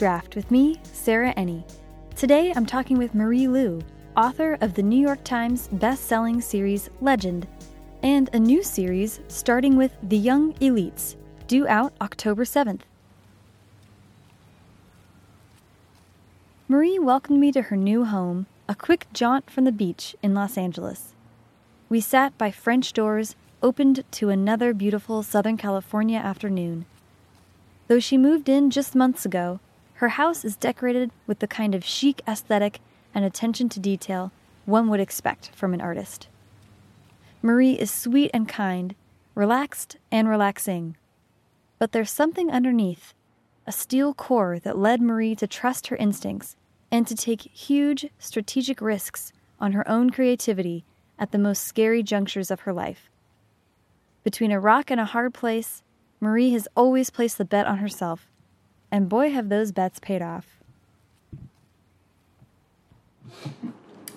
Draft with me, Sarah Enni. Today I'm talking with Marie Lu, author of the New York Times best-selling series Legend, and a new series starting with The Young Elites, due out October 7th. Marie welcomed me to her new home, a quick jaunt from the beach in Los Angeles. We sat by French doors opened to another beautiful Southern California afternoon. Though she moved in just months ago, her house is decorated with the kind of chic aesthetic and attention to detail one would expect from an artist. Marie is sweet and kind, relaxed and relaxing. But there's something underneath, a steel core that led Marie to trust her instincts and to take huge strategic risks on her own creativity at the most scary junctures of her life. Between a rock and a hard place, Marie has always placed the bet on herself, and boy, have those bets paid off.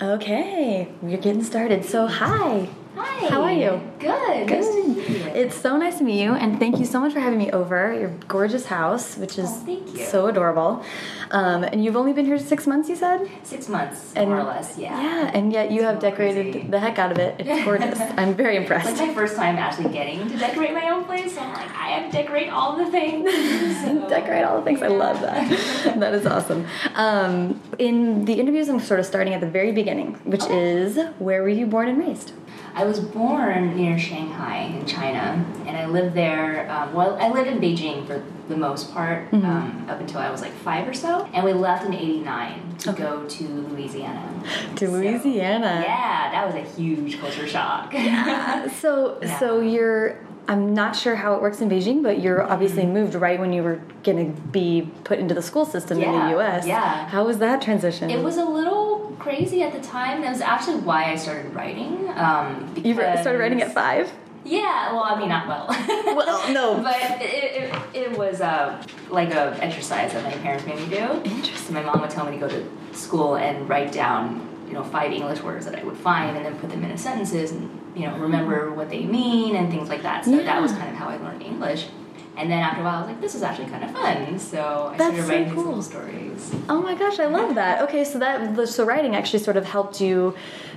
Okay, we're getting started. So, hi. Hi. How are you? Good. Good. Nice to meet you. It's so nice to meet you, and thank you so much for having me over. Your gorgeous house, which is Oh, thank you. so adorable. Um, and you've only been here six months, you said? Six months, And- more or less. Yeah. Yeah, and yet you It's have decorated crazy. the heck out of it. It's gorgeous. I'm very It's impressed. like my first time actually getting to decorate my own place, so I'm like, I have to decorate all the things. So- Decorate all the things. I love that. that is awesome. Um, in the interviews, I'm sort of starting at the very beginning, which Okay. is where were you born and raised? I was born near Shanghai in China, and I lived there. Um, well, I lived in Beijing for the most part Mm-hmm. um, up until I was like five or so, and we left in '89 to go to Louisiana. To So, Louisiana. yeah, that was a huge culture shock. So, Yeah. so you're. I'm not sure how it works in Beijing, but you're obviously moved right when you were going to be put into the school system in the Yeah, U.S. yeah. How was that transition? It was a little crazy at the time. That was actually why I started writing. Um, You started writing at five. Yeah, well, I mean, not well. Well, no. but it, it, it was uh, like a exercise that my parents made me do. Interesting. My mom would tell me to go to school and write down, you know, five English words that I would find, and then put them into sentences, and you know, remember what they mean and things like that. So that was kind of how I learned English. And then after a while, I was like, this is actually kind of fun. So I That's started so writing these cool. little stories. Oh my gosh, I love that. Okay, so that the so writing actually sort of helped you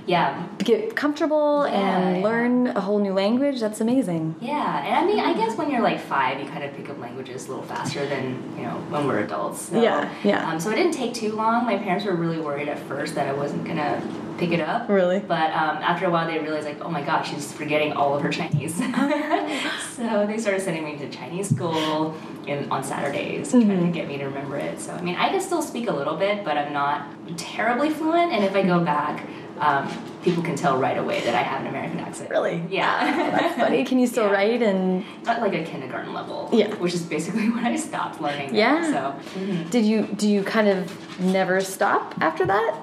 Yeah, get comfortable Yeah, and yeah. learn a whole new language. That's amazing. Yeah, and I mean, I guess when you're like five, you kind of pick up languages a little faster than you know when we're adults. So, Yeah, yeah. Um, so it didn't take too long. My parents were really worried at first that I wasn't gonna pick it up. Really? But um, after a while, they realized like, oh my gosh, she's forgetting all of her Chinese. so they started sending me to Chinese school in, on Saturdays, trying Mm-hmm. to get me to remember it. So I mean, I can still speak a little bit, but I'm not terribly fluent. And if I go back, um, people can tell right away that I have an American accent. Really? Yeah. That's funny. Can you still Yeah. write and at like a kindergarten level. Yeah. Which is basically when I stopped learning. Yeah. So mhm. did you do you kind of never stop after that?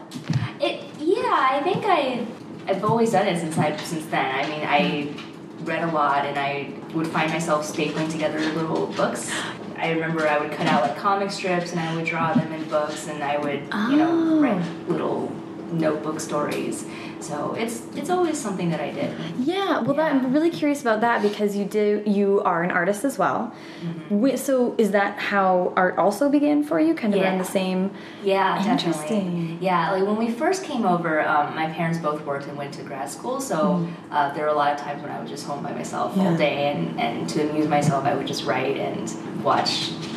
it yeah, I think I I've always done it since I since then. I mean I read a lot and I would find myself stapling together little books. I remember I would cut out like comic strips and I would draw them in books and I would, you know, Oh. write little notebook stories. So it's it's always something that I did. Yeah, well, That, I'm really curious about that because you do you are an artist as well. Mm-hmm. Wait, so is that how art also began for you? Kind of Yeah. around the same. Yeah, Interesting. definitely. Yeah, like when we first came over, um, my parents both worked and went to grad school, so uh, there were a lot of times when I was just home by myself Mm. Yeah. all day, and, and to amuse myself, I would just write and watch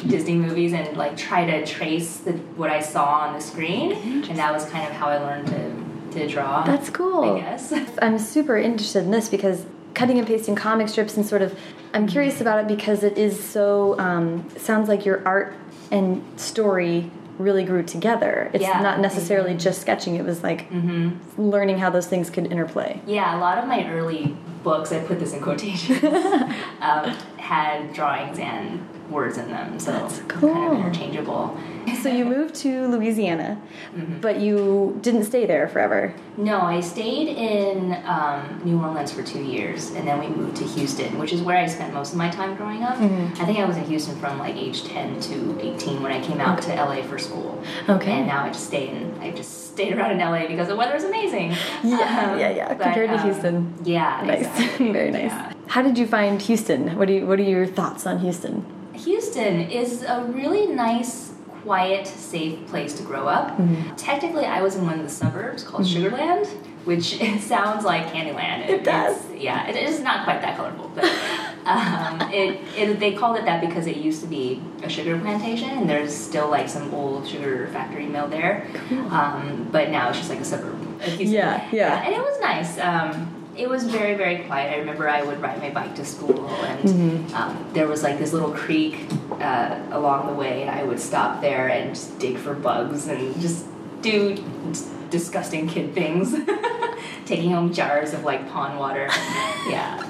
Disney movies and like try to trace the, what I saw on the screen, and that was kind of how I learned to to draw. That's cool. I guess. I'm super interested in this because cutting and pasting comic strips and sort of I'm curious about it because it is so um, sounds like your art and story really grew together. It's Yeah. not necessarily just sketching. It was like hmm learning how those things could interplay. Yeah, a lot of my early books, I put this in quotations, um, had drawings and words in them, so That's kind of interchangeable. So you moved to Louisiana, Mm-hmm. but you didn't stay there forever. No, I stayed in um, New Orleans for two years, and then we moved to Houston, which is where I spent most of my time growing up. Mm-hmm. I think I was in Houston from like age 10 to 18 when I came out to LA for school. Okay. And now I just stay in, I just stayed around in LA because the weather is amazing. Yeah, Um, yeah, yeah. but, Compared to um, Houston. Yeah, Nice. exactly. Very nice. Yeah. How did you find Houston? What do you what are your thoughts on Houston? Houston is a really nice, quiet, safe place to grow up. Mm-hmm. Technically, I was in one of the suburbs called Sugarland, which it sounds like Candyland. It does. It's- yeah, it is not quite that colorful, but um, it, it they called it that because it used to be a sugar plantation, and there's still like some old sugar factory mill there. Um, but now it's just like a suburb. It to- Yeah, yeah. and it was nice. Um, it was very, very quiet. I remember I would ride my bike to school, and Mm-hmm. um, there was like this little creek uh, along the way, and I would stop there and just dig for bugs and just do d- disgusting kid things, taking home jars of like pond water. yeah.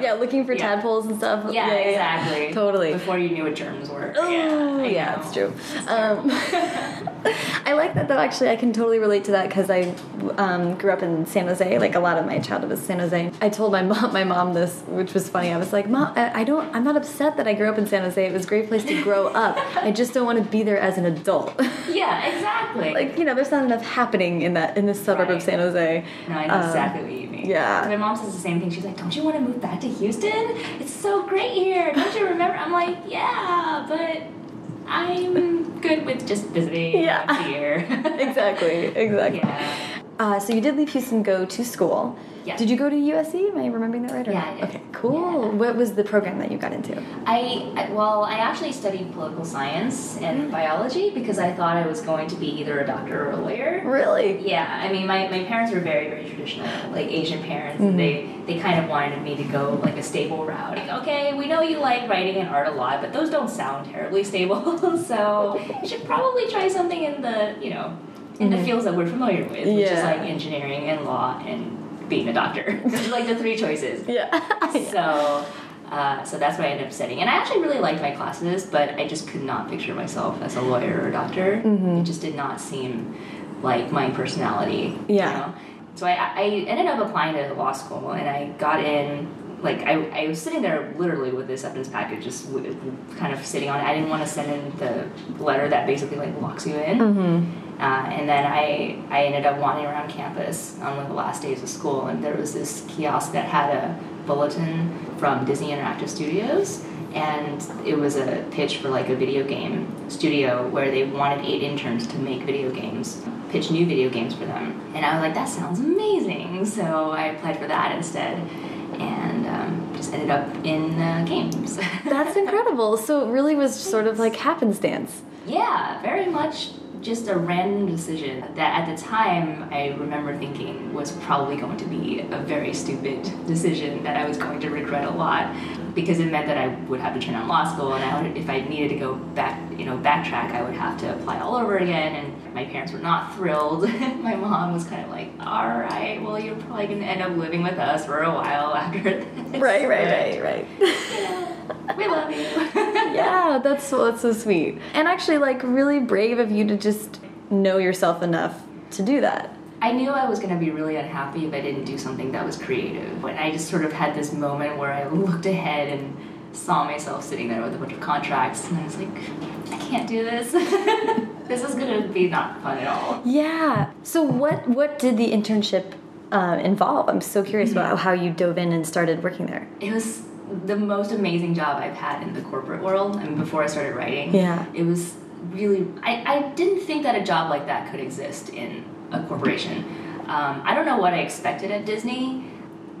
Yeah, looking for Yeah. tadpoles and stuff. Yeah, exactly. Totally. Before you knew what germs were. Oh, yeah, yeah, it's true. Um, I like that though. Actually, I can totally relate to that because I um, grew up in San Jose. Like a lot of my childhood was San Jose. I told my mom, my mom this, which was funny. I was like, "Mom, I I don't. I'm not upset that I grew up in San Jose. It was a great place to grow up. I just don't want to be there as an adult. Yeah, exactly. like you know, there's not enough happening in that in this suburb of San Jose. No, I know Um, exactly what you mean. yeah. My mom says the same thing. She's like, "Don't you want to move back to Houston? It's so great here. Don't you remember?" I'm like, "Yeah, but I'm good with just visiting Yeah. once a year." exactly. Exactly. yeah. Uh, so you did leave Houston, go to school. Yeah. Did you go to USC? Am I remembering that right? Or Yeah. I did. Okay, cool. Yeah. What was the program that you got into? I, well, I actually studied political science and Mm. biology because I thought I was going to be either a doctor or a lawyer. Really? Yeah, I mean, my, my parents were very, very traditional, like Asian parents. Mhm. They they kind of wanted me to go like a stable route. Like, okay, we know you like writing and art a lot, but those don't sound terribly stable. so you should probably try something in the you know in the Mhm. fields that we're familiar with, which is like engineering and law and being a doctor. Those are like the three choices. Yeah. So. Uh, so that's what I ended up studying, and I actually really liked my classes, but I just could not picture myself as a lawyer or a doctor. Mhm. It just did not seem like my personality. Yeah. You know? So I, I ended up applying to law school, and I got in. Like I, I was sitting there literally with this evidence package, just w- kind of sitting on it. I didn't want to send in the letter that basically like locks you in. mm-hmm. Uh, and then I, I ended up wandering around campus on one of the last days of school, and there was this kiosk that had a bulletin from Disney Interactive Studios, and it was a pitch for like a video game studio where they wanted eight interns to make video games, pitch new video games for them. And I was like, that sounds amazing! So I applied for that instead, and um, just ended up in uh, games. That's incredible. So it really was sort of like happenstance. Yeah, very much just a random decision that at the time I remember thinking was probably going to be a very stupid decision that I was going to regret a lot because it meant that I would have to turn on law school and I would, if I needed to go back, you know, backtrack, I would have to apply all over again and my parents were not thrilled. my mom was kind of like, all right, well, you're probably going to end up living with us for a while after this. Right, right, right, right. we love you. yeah, that's so, that's so sweet. And actually, like, really brave of you to just know yourself enough to do that. I knew I was going to be really unhappy if I didn't do something that was creative. But I just sort of had this moment where I looked ahead and saw myself sitting there with a bunch of contracts, and I was like, I can't do this. this is going to be not fun at all. Yeah. So what what did the internship uh, involve? I'm so curious about how you dove in and started working there. It was the most amazing job I've had in the corporate world. I mean, before I started writing, Yeah. it was really. I, I didn't think that a job like that could exist in a corporation. Um, I don't know what I expected at Disney.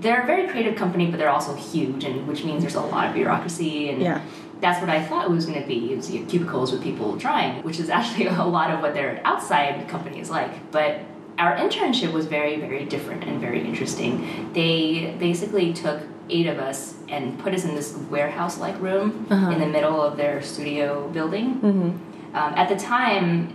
They're a very creative company, but they're also huge, and which means there's a lot of bureaucracy and. Yeah. That's what I thought it was going to be. It was you know, cubicles with people trying, which is actually a lot of what their outside company is like. But our internship was very, very different and very interesting. They basically took eight of us and put us in this warehouse-like room Uh-huh. in the middle of their studio building. Mm-hmm. Um, at the time,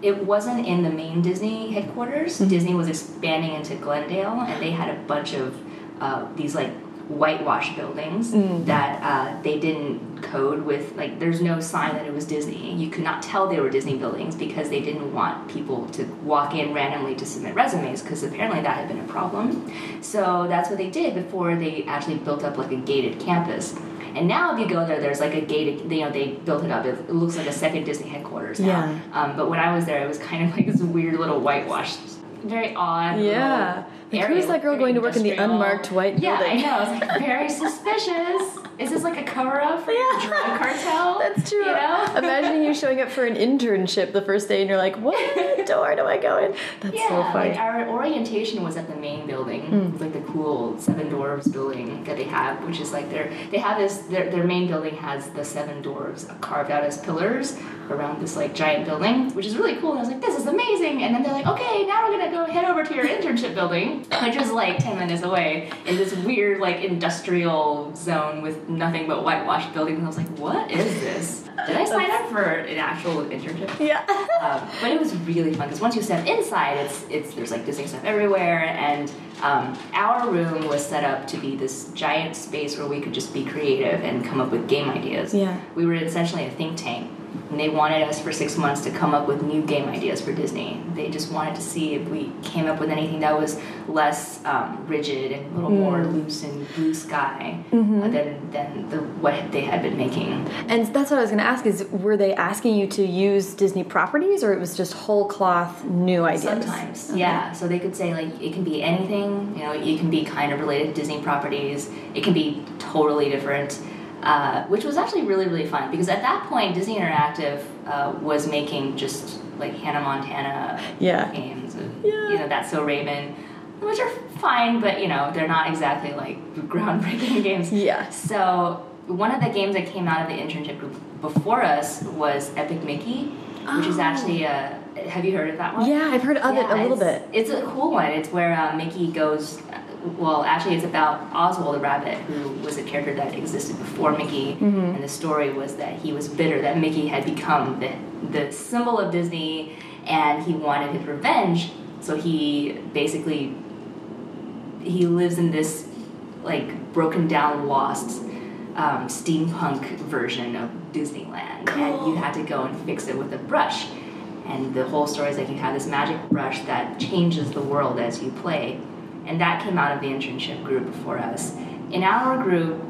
it wasn't in the main Disney headquarters. Disney was expanding into Glendale, and they had a bunch of uh, these like whitewash buildings Mm. that uh, they didn't code with. Like, there's no sign that it was Disney. You could not tell they were Disney buildings because they didn't want people to walk in randomly to submit resumes because apparently that had been a problem. So that's what they did before they actually built up like a gated campus. And now, if you go there, there's like a gated. You know, they built it up. It, it looks like a second Disney headquarters now. Yeah. Um, but when I was there, it was kind of like this weird little whitewashed, very odd. Yeah. Like, who's that girl going to work in the unmarked white Yeah, building? I know. It's like very suspicious. is this like a cover up for your drug cartel? That's true. You know? Imagining you showing up for an internship the first day and you're like, what door do I go in? That's yeah, so funny. like our orientation was at the main building. It's like the cool Seven Dwarves building that they have, which is like their they have this their their main building has the Seven Dwarves carved out as pillars around this like giant building, which is really cool. And I was like, this is amazing. And then they're like, okay, now we're gonna go head over to your internship building, which is like ten minutes away in this weird like industrial zone with nothing but whitewashed buildings. And I was like, what is this? Did I sign up for an actual internship? yeah. um, but it was really fun because once you step inside, it's it's there's like Disney stuff everywhere, and um, our room was set up to be this giant space where we could just be creative and come up with game ideas. Yeah. we were essentially a think tank, and they wanted us for six months to come up with new game ideas for Disney. They just wanted to see if we came up with anything that was less um, rigid and a little more loose and blue sky uh, than than the what they had been making. And that's what I was going to ask is were they asking you to use Disney properties or it was just whole cloth new ideas? Sometimes, yeah. So they could say like it can be anything. You know, it can be kind of related to Disney properties. It can be totally different, uh, which was actually really really fun because at that point Disney Interactive uh, was making just like Hannah Montana Yeah. games. And, Yeah. You know, that's so Raven, which are fine, but you know they're not exactly like groundbreaking games. Yeah. So one of the games that came out of the internship group before us was Epic Mickey, which is Oh. actually a. Have you heard of that one? Yeah, I've heard of it a little bit. It's a cool one. It's where uh, Mickey goes. Well, actually, it's about Oswald the rabbit, who was a character that existed before Mickey, Mm-hmm. and the story was that he was bitter that Mickey had become the the symbol of Disney, and he wanted his revenge. So he basically he lives in this like broken down, lost um, steampunk version of Disneyland, and you had to go and fix it with a brush. And the whole story is like you have this magic brush that changes the world as you play, and that came out of the internship group before us. In our group,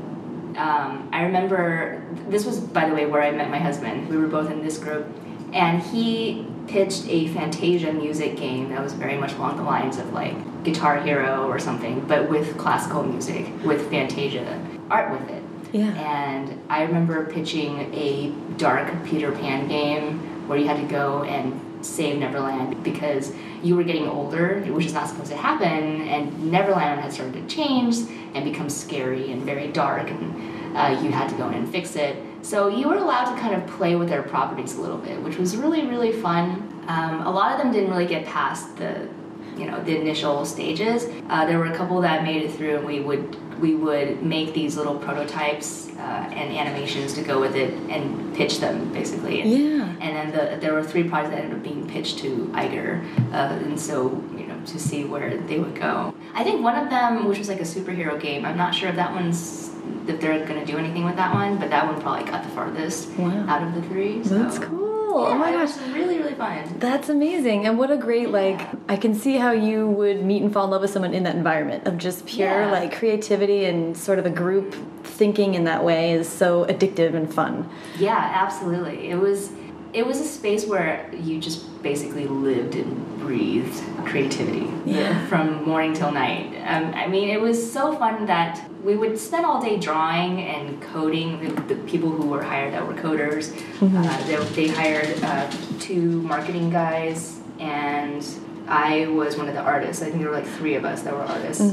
um, I remember this was, by the way, where I met my husband. We were both in this group, and he pitched a Fantasia music game that was very much along the lines of like Guitar Hero or something, but with classical music, with Fantasia art with it. Yeah. And I remember pitching a dark Peter Pan game where you had to go and save Neverland because you were getting older, which is not supposed to happen, and Neverland had started to change and become scary and very dark, and uh, you had to go in and fix it. So you were allowed to kind of play with their properties a little bit, which was really, really fun. Um, a lot of them didn't really get past the you know the initial stages. Uh, there were a couple that made it through, and we would we would make these little prototypes uh, and animations to go with it and pitch them basically. And, Yeah. And then the, there were three projects that ended up being pitched to Iger, uh, and so you know to see where they would go. I think one of them, which was like a superhero game, I'm not sure if that one's if they're going to do anything with that one, but that one probably got the farthest Wow. out of the three. So. That's cool. Oh Yeah, my it gosh. really really fun. That's amazing. And what a great, like, I can see how you would meet and fall in love with someone in that environment of just pure, Yeah. like, creativity and sort of a group thinking in that way is so addictive and fun. Yeah, absolutely. It was it was a space where you just basically lived and breathed creativity Yeah. from morning till night. Um, I mean, it was so fun that we would spend all day drawing and coding. The, the people who were hired that were coders, uh, they, they hired uh, two marketing guys, and I was one of the artists. I think there were like three of us that were artists.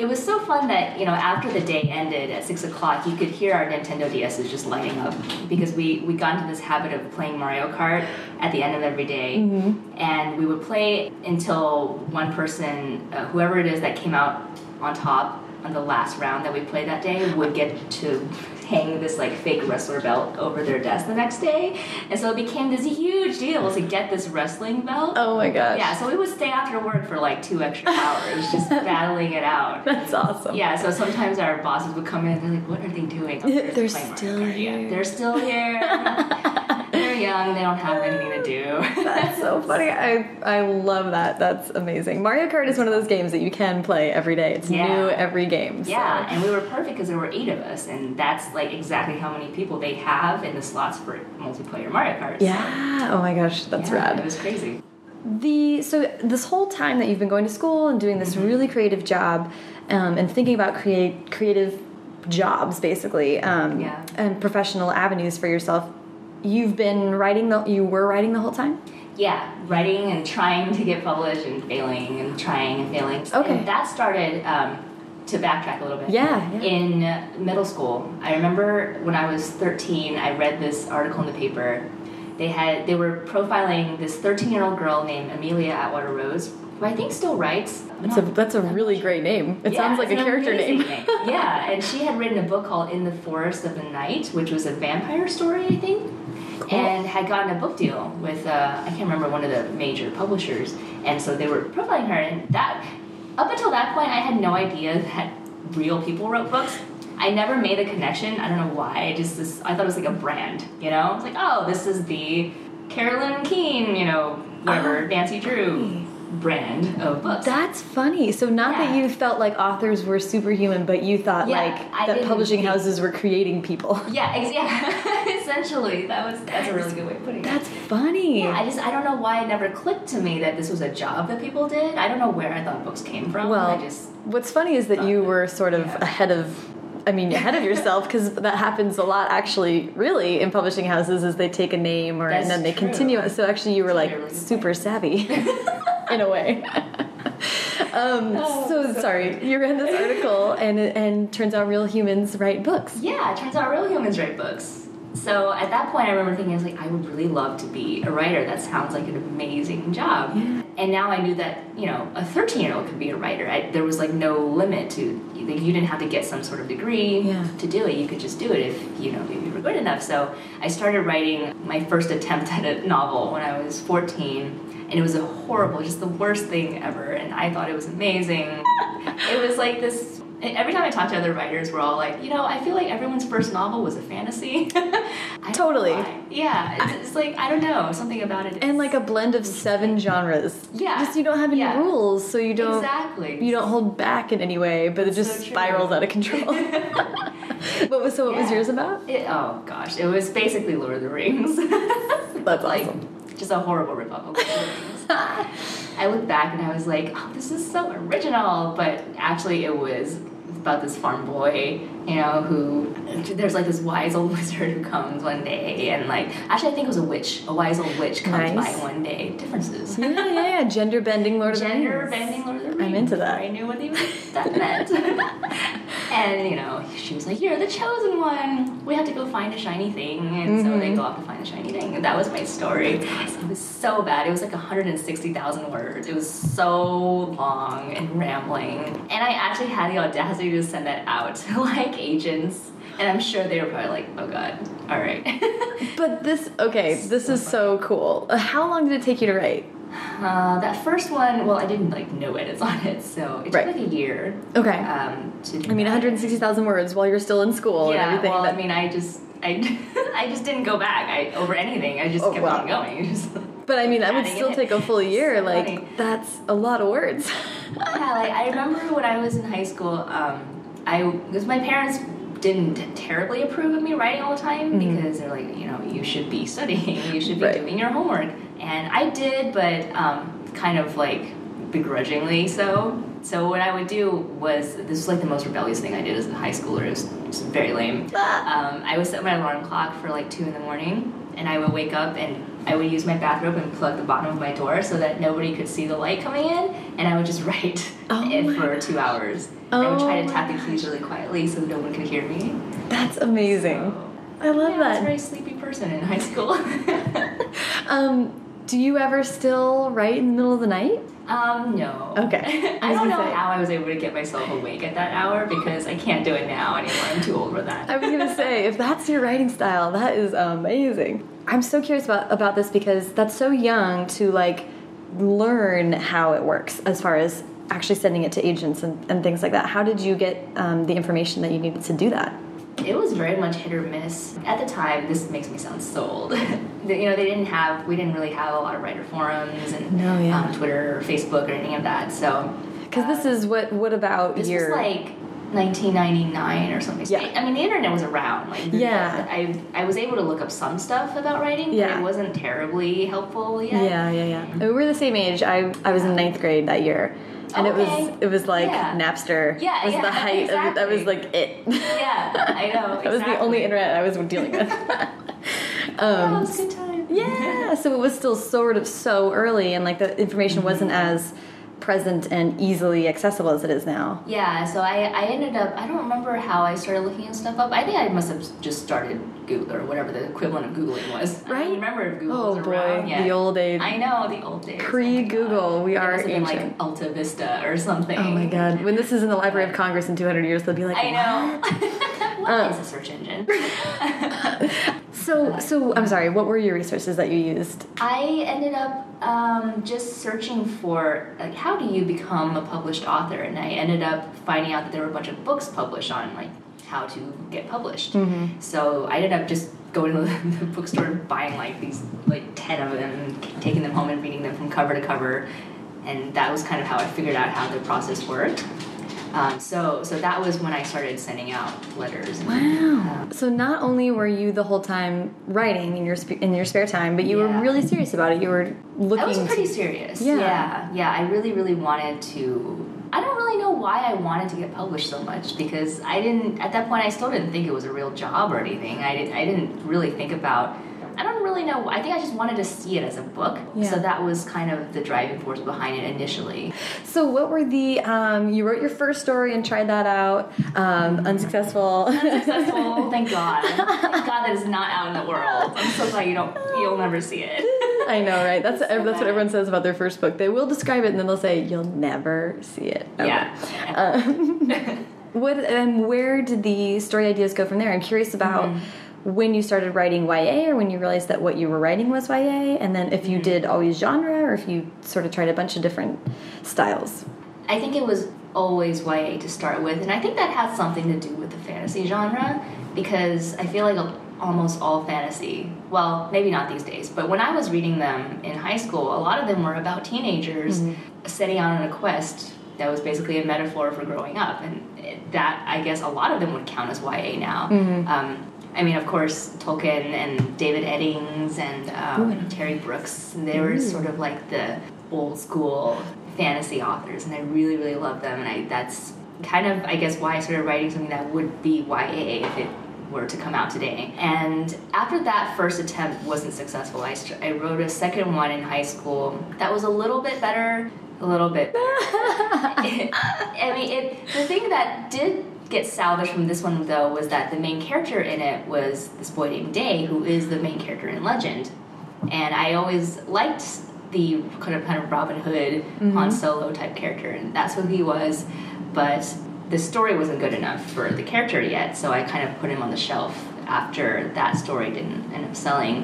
It was so fun that you know after the day ended at six o'clock, you could hear our Nintendo DSs just lighting up because we we got into this habit of playing Mario Kart at the end of every day. and we would play until one person, uh, whoever it is that came out on top on the last round that we played that day, would get to hang this like fake wrestler belt over their desk the next day, and so it became this huge deal to get this wrestling belt. Oh my gosh. Yeah, so we would stay after work for like two extra hours just battling it out. That's awesome. Yeah, so sometimes our bosses would come in and they're like, "What are they doing?" Oh, They're just playing Mario still Kart." Yeah, here. they're still here. young. They don't have anything to do. That's so funny. I I love that. That's amazing. Mario Kart is one of those games that you can play every day. It's Yeah. new every game. so- Yeah, and we were perfect because there were eight of us, and that's like exactly how many people they have in the slots for multiplayer Mario Kart. So, Yeah. Oh my gosh, that's yeah, rad. It was crazy. The so this whole time that you've been going to school and doing this really creative job, um, and thinking about create creative jobs basically um, Yeah. and professional avenues for yourself. You've been writing the you were writing the whole time. yeah, writing and trying to get published and failing and trying and failing. Okay. And that started um, to backtrack a little bit. Yeah, yeah. In middle school, I remember when I was 13, I read this article in the paper. They had they were profiling this 13 year old girl named Amelia Atwater-Rhodes, who I think still writes. That's a that's a really great name. It Yeah, sounds like a character amazing name. yeah, and she had written a book called In the Forest of the Night, which was a vampire story, I think, and had gotten a book deal with uh, I can't remember one of the major publishers, and so they were profiling her, and that up until that point, I had no idea that real people wrote books. I never made a connection. I don't know why. I just this, I thought it was like a brand, you know. It's like oh, this is the Carolyn Keene, you know, whatever Oh, Nancy Drew brand of books. That's funny. So not that you felt like authors were superhuman, but you thought Yeah, like I that publishing houses were creating people. Yeah, ex- yeah. Essentially, that was that's a really good way of putting it. That's funny. Yeah, I just I don't know why it never clicked to me that this was a job that people did. I don't know where I thought books came from. Well, I just what's funny is that you were sort of Yeah. ahead of. I mean, ahead of yourself because that happens a lot. Actually, really, in publishing houses, is they take a name or That's and then they true. continue. it. So actually, you were like That's really super savvy, in a way. um, Oh, so, so sorry, you read this article and and turns out real humans write books. yeah, it turns out real humans write books. So at that point, I remember thinking, I was like, I would really love to be a writer. That sounds like an amazing job. And now I knew that you know a 13 year old could be a writer. I, there was like no limit to like, you didn't have to get some sort of degree Yeah. to do it. You could just do it if you know if you were good enough. So I started writing my first attempt at a novel when I was 14, and it was a horrible, just the worst thing ever. And I thought it was amazing. it was like this. Every time I talk to other writers, we're all like, you know, I feel like everyone's first novel was a fantasy. I don't know Totally. Yeah, it's, it's like I don't know something about it. And like a blend of seven genres. Yeah. Just you don't have any Yeah. rules, so you don't exactly. you don't hold back in any way, but it just true. spirals out of control. what was so what was yours about? It, oh gosh, it was basically Lord of the Rings. That's like awesome. Just a horrible ripoff of. I look back and I was like, oh, this is so original, but actually it was about this farm boy, you know, who there's like this wise old wizard who comes one day and like actually I think it was a witch, a wise old witch comes Nice. by one day. Differences. Yeah, yeah, yeah. Gender bending Lord of the Rings. Gender bending Lord of the Rings. I'm into that. I knew what that meant. and you know, she was like, "You're the chosen one. We have to go find a shiny thing." And so Mm-hmm. they go off to find the shiny thing. And that was my story. It was so bad. It was like 160,000 words. It was so long and rambling. And I actually had the audacity to send that out like agents. And I'm sure they were probably like, "Oh God, all right." But this okay, this is so cool. How long did it take you to write? Uh, that first one, well, I didn't like no edits on it, so it took Right. like a year. Okay. Um, to I mean, that. 160,000 words while you're still in school Yeah, and everything. well, I mean, I just, I, I just didn't go back. I over anything. I just Oh, kept wow. on going. Just, but I mean, that would still take a full year. So like, funny. that's a lot of words. yeah, like I remember when I was in high school, um, I because my parents didn't terribly approve of me writing all the time because they're like, you know, you should be studying, you should be Right. doing your homework, and I did, but um, kind of like begrudgingly so. So what I would do was this was like the most rebellious thing I did as a high schooler. It was, it was very lame. Um, I would set my alarm clock for like two in the morning, and I would wake up and I would use my bathrobe and plug the bottom of my door so that nobody could see the light coming in, and I would just write Oh it for two hours. And I would try Oh to tap my the keys really quietly so no one could hear me. That's amazing. I love yeah, I was a that. very sleepy person in high school. Um, do you ever still write in the middle of the night? Um, no. Okay. I I don't know say. how I was able to get myself awake at that hour because I can't do it now anymore. I'm too old for that. I was gonna say, if that's your writing style, that is amazing. I'm so curious about about this because that's so young to like learn how it works as far as actually sending it to agents and, and things like that. How did you get um, the information that you needed to do that? It was very much hit or miss. At the time, this makes me sound so old. You know, they didn't have, we didn't really have a lot of writer forums and No, yeah. um, Twitter or Facebook or any of that. So, Because this is what what about this your was like 1999 or something. Yeah. I mean, the internet was around. Like, Yeah. I I was able to look up some stuff about writing, Yeah. but it wasn't terribly helpful yet. Yeah, yeah, yeah. We were the same age. I I was in ninth grade that year, and it was it was like Yeah. Napster. Yeah, was yeah, the height of it. That was like it. Yeah, I know. that was the only internet I was dealing with. Oh, um, it was a good time. yeah, so it was still sort of so early, and like the information wasn't as present and easily accessible as it is now. Yeah, so I, I ended up, I don't remember how I started looking stuff up. I think I must have just started Google or whatever the equivalent of Googling was. Right? don't remember if Google Oh was boy, around yet. the old days. I know, the old days. Pre-Google, Oh we It are ancient. like Alta Vista or something. Oh my god! When this is in the Library of Congress in 200 years, they'll be like, I know. What is a search engine? So, so I'm sorry. What were your resources that you used? I ended up um, just searching for like how do you become a published author, and I ended up finding out that there were a bunch of books published on like how to get published. Mm-hmm. So I ended up just going to the, bookstore and buying like these like ten of them, and taking them home and reading them from cover to cover, and that was kind of how I figured out how the process worked. Um, so so that was when I started sending out letters. and, Wow. um, So not only were you the whole time writing in your sp in your spare time, but you were really serious about it. You were looking. I was pretty serious. Yeah. yeah, yeah. I really, really wanted to. I don't really know why I wanted to get published so much because I didn't. At that point, I still didn't think it was a real job or anything. I didn't. I didn't really think about. I don't really know. I think I just wanted to see it as a book. Yeah. So that was kind of the driving force behind it initially. So what were the? Um, you wrote your first story and tried that out. Um, unsuccessful. Successful, thank God. Thank God that is not out in the world. I'm so glad you don't. You'll never see it. I know, right? That's that's what everyone says about their first book. They will describe it and then they'll say you'll never see it. ever." Yeah. Um, what and where did the story ideas go from there? I'm curious about Mm-hmm. When you started writing YA or when you realized that what you were writing was YA, and then if you Mm-hmm. did always genre or if you sort of tried a bunch of different styles. I think it was always YA to start with, and I think that has something to do with the fantasy genre because I feel like almost all fantasy, well, maybe not these days, but when I was reading them in high school, a lot of them were about teenagers setting out on a quest that was basically a metaphor for growing up, and it, that I guess a lot of them would count as YA now. Um, I mean, of course, Tolkien and David Eddings and um, Terry Brooks, they were sort of like the old school fantasy authors, and I really, really love them. And I, that's kind of, I guess, why I started writing something that would be YA if it were to come out today. And after that first attempt wasn't successful, I, I wrote a second one in high school that was a little bit better, a little bit better. I mean, it, the thing that did get salvaged from this one, though, was that the main character in it was this boy named Day, who is the main character in Legend. And I always liked the kind of kind of Robin Hood, Han Solo type character, and that's who he was. But the story wasn't good enough for the character yet, so I kind of put him on the shelf after that story didn't end up selling.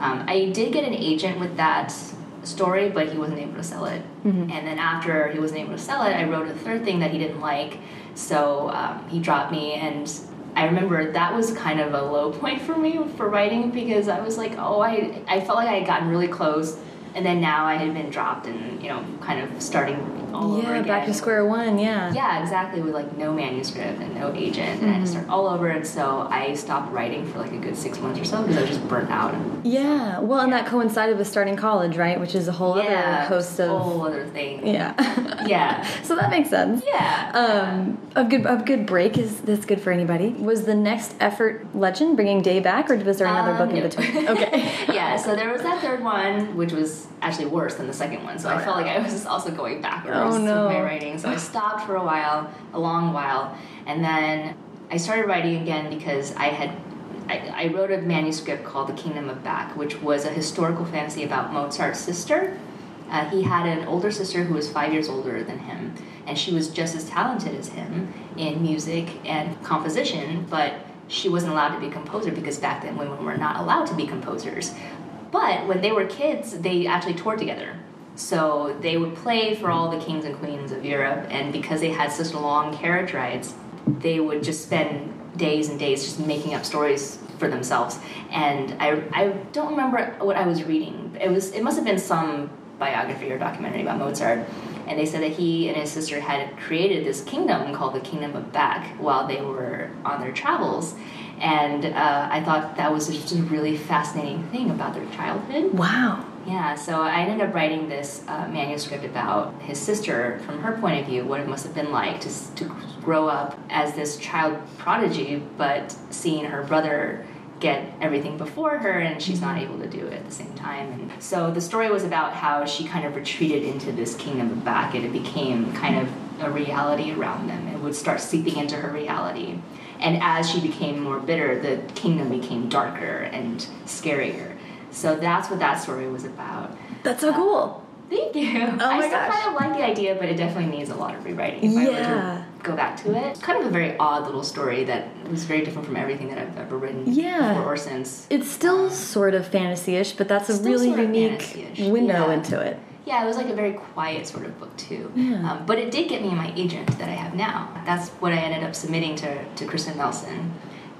Um, I did get an agent with that story, but he wasn't able to sell it. And then after he wasn't able to sell it, I wrote a third thing that he didn't like, so um, he dropped me. And I remember that was kind of a low point for me for writing because I was like, oh, I I felt like I had gotten really close, and then now I had been dropped and you know kind of starting all over yeah, again. back to square one. Yeah. Yeah, exactly. With like no manuscript and no agent, and I had to start all over. And so I stopped writing for like a good six months or so because I was just burnt out. Yeah. Well, and that coincided with starting college, right? Which is a whole yeah, other host of. whole other thing. Yeah. Yeah. so that makes sense. Yeah. Um, a good a good break is that's good for anybody. Was the next effort Legend bringing Day back, or was there another Um, book in between? Okay. yeah, so there was that third one, which was actually worse than the second one. So I felt like I was also going backwards Oh, no. with my writing. So I stopped for a while, a long while, and then I started writing again because I had. I, I wrote a manuscript called The Kingdom of Back, which was a historical fantasy about Mozart's sister. Uh, he had an older sister who was five years older than him, and she was just as talented as him in music and composition, but she wasn't allowed to be a composer because back then women were not allowed to be composers. But when they were kids, they actually toured together. So they would play for all the kings and queens of Europe, and because they had such long carriage rides, they would just spend days and days just making up stories for themselves. And I, I don't remember what I was reading. It was it must have been some biography or documentary about Mozart, and they said that he and his sister had created this kingdom called the Kingdom of Back while they were on their travels. And uh, I thought that was just a really fascinating thing about their childhood. Wow. Yeah, so I ended up writing this uh, manuscript about his sister from her point of view, what it must have been like to, to grow up as this child prodigy, but seeing her brother get everything before her and she's not able to do it at the same time. And so the story was about how she kind of retreated into this kingdom of and it became kind of a reality around them. It would start seeping into her reality. And as she became more bitter, the kingdom became darker and scarier. So that's what that story was about. That's so cool. Um, thank you. Oh I still gosh. kind of like the idea, but it definitely needs a lot of rewriting if I were Yeah. to go back to it. It's kind of a very odd little story that was very different from everything that I've ever written Yeah. before or since. It's still um, sort of fantasy-ish, but that's a really unique window yeah. into it. Yeah, it was like a very quiet sort of book too. Yeah. Um, but it did get me my agent that I have now. That's what I ended up submitting to, to Kristin Nelson.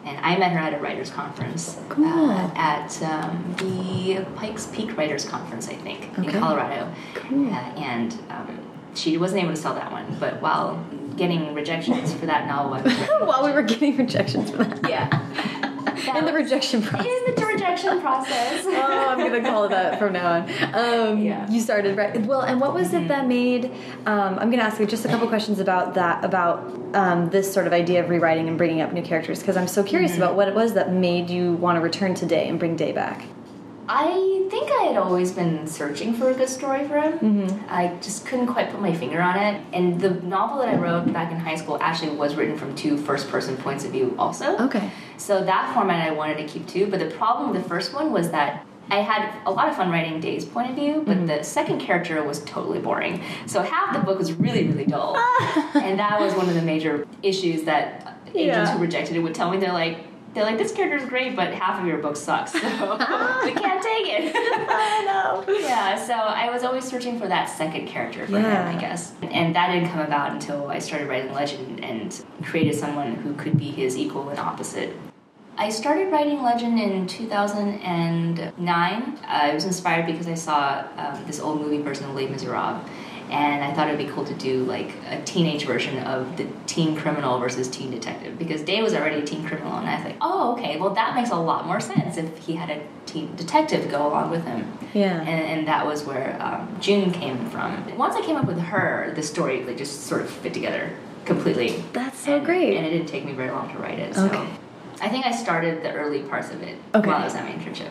And I met her at a writers' conference Cool. uh, at um, the Pikes Peak Writers Conference, I think, in Colorado. Cool. Uh, and um, she wasn't able to sell that one, but while getting rejections for that novel, I was writing- While we were getting rejections for that. yeah. In the rejection process. In the rejection process. oh, I'm gonna call it that from now on. Um, Yeah. You started right. Well, and what was it that made? Um, I'm gonna ask you just a couple questions about that, about um, this sort of idea of rewriting and bringing up new characters, because I'm so curious about what it was that made you want to return to Day and bring Day back. I think I had always been searching for a good story for him. Mm-hmm. I just couldn't quite put my finger on it. And the novel that I wrote back in high school actually was written from two first person points of view, also. Okay. So that format I wanted to keep too. But the problem with the first one was that I had a lot of fun writing Day's point of view, but Mm-hmm. the second character was totally boring. So half the book was really, really dull. and that was one of the major issues that agents Yeah. who rejected it would tell me. They're like, they're like, this character is great, but half of your book sucks, so we can't take it. I know. yeah, so I was always searching for that second character for Yeah. him, I guess. And that didn't come about until I started writing Legend and created someone who could be his equal and opposite. I started writing Legend in 2009. Uh, I was inspired because I saw um, this old movie version of Les Miserables, and I thought it would be cool to do like a teenage version of the teen criminal versus teen detective because Day was already a teen criminal, and I was like, oh, okay, well that makes a lot more sense if he had a teen detective go along with him. Yeah. And, and that was where um, June came from. Once I came up with her, the story like just sort of fit together completely. That's so And- great. And it didn't take me very long to write it. So Okay. I think I started the early parts of it Okay. while I was at my internship.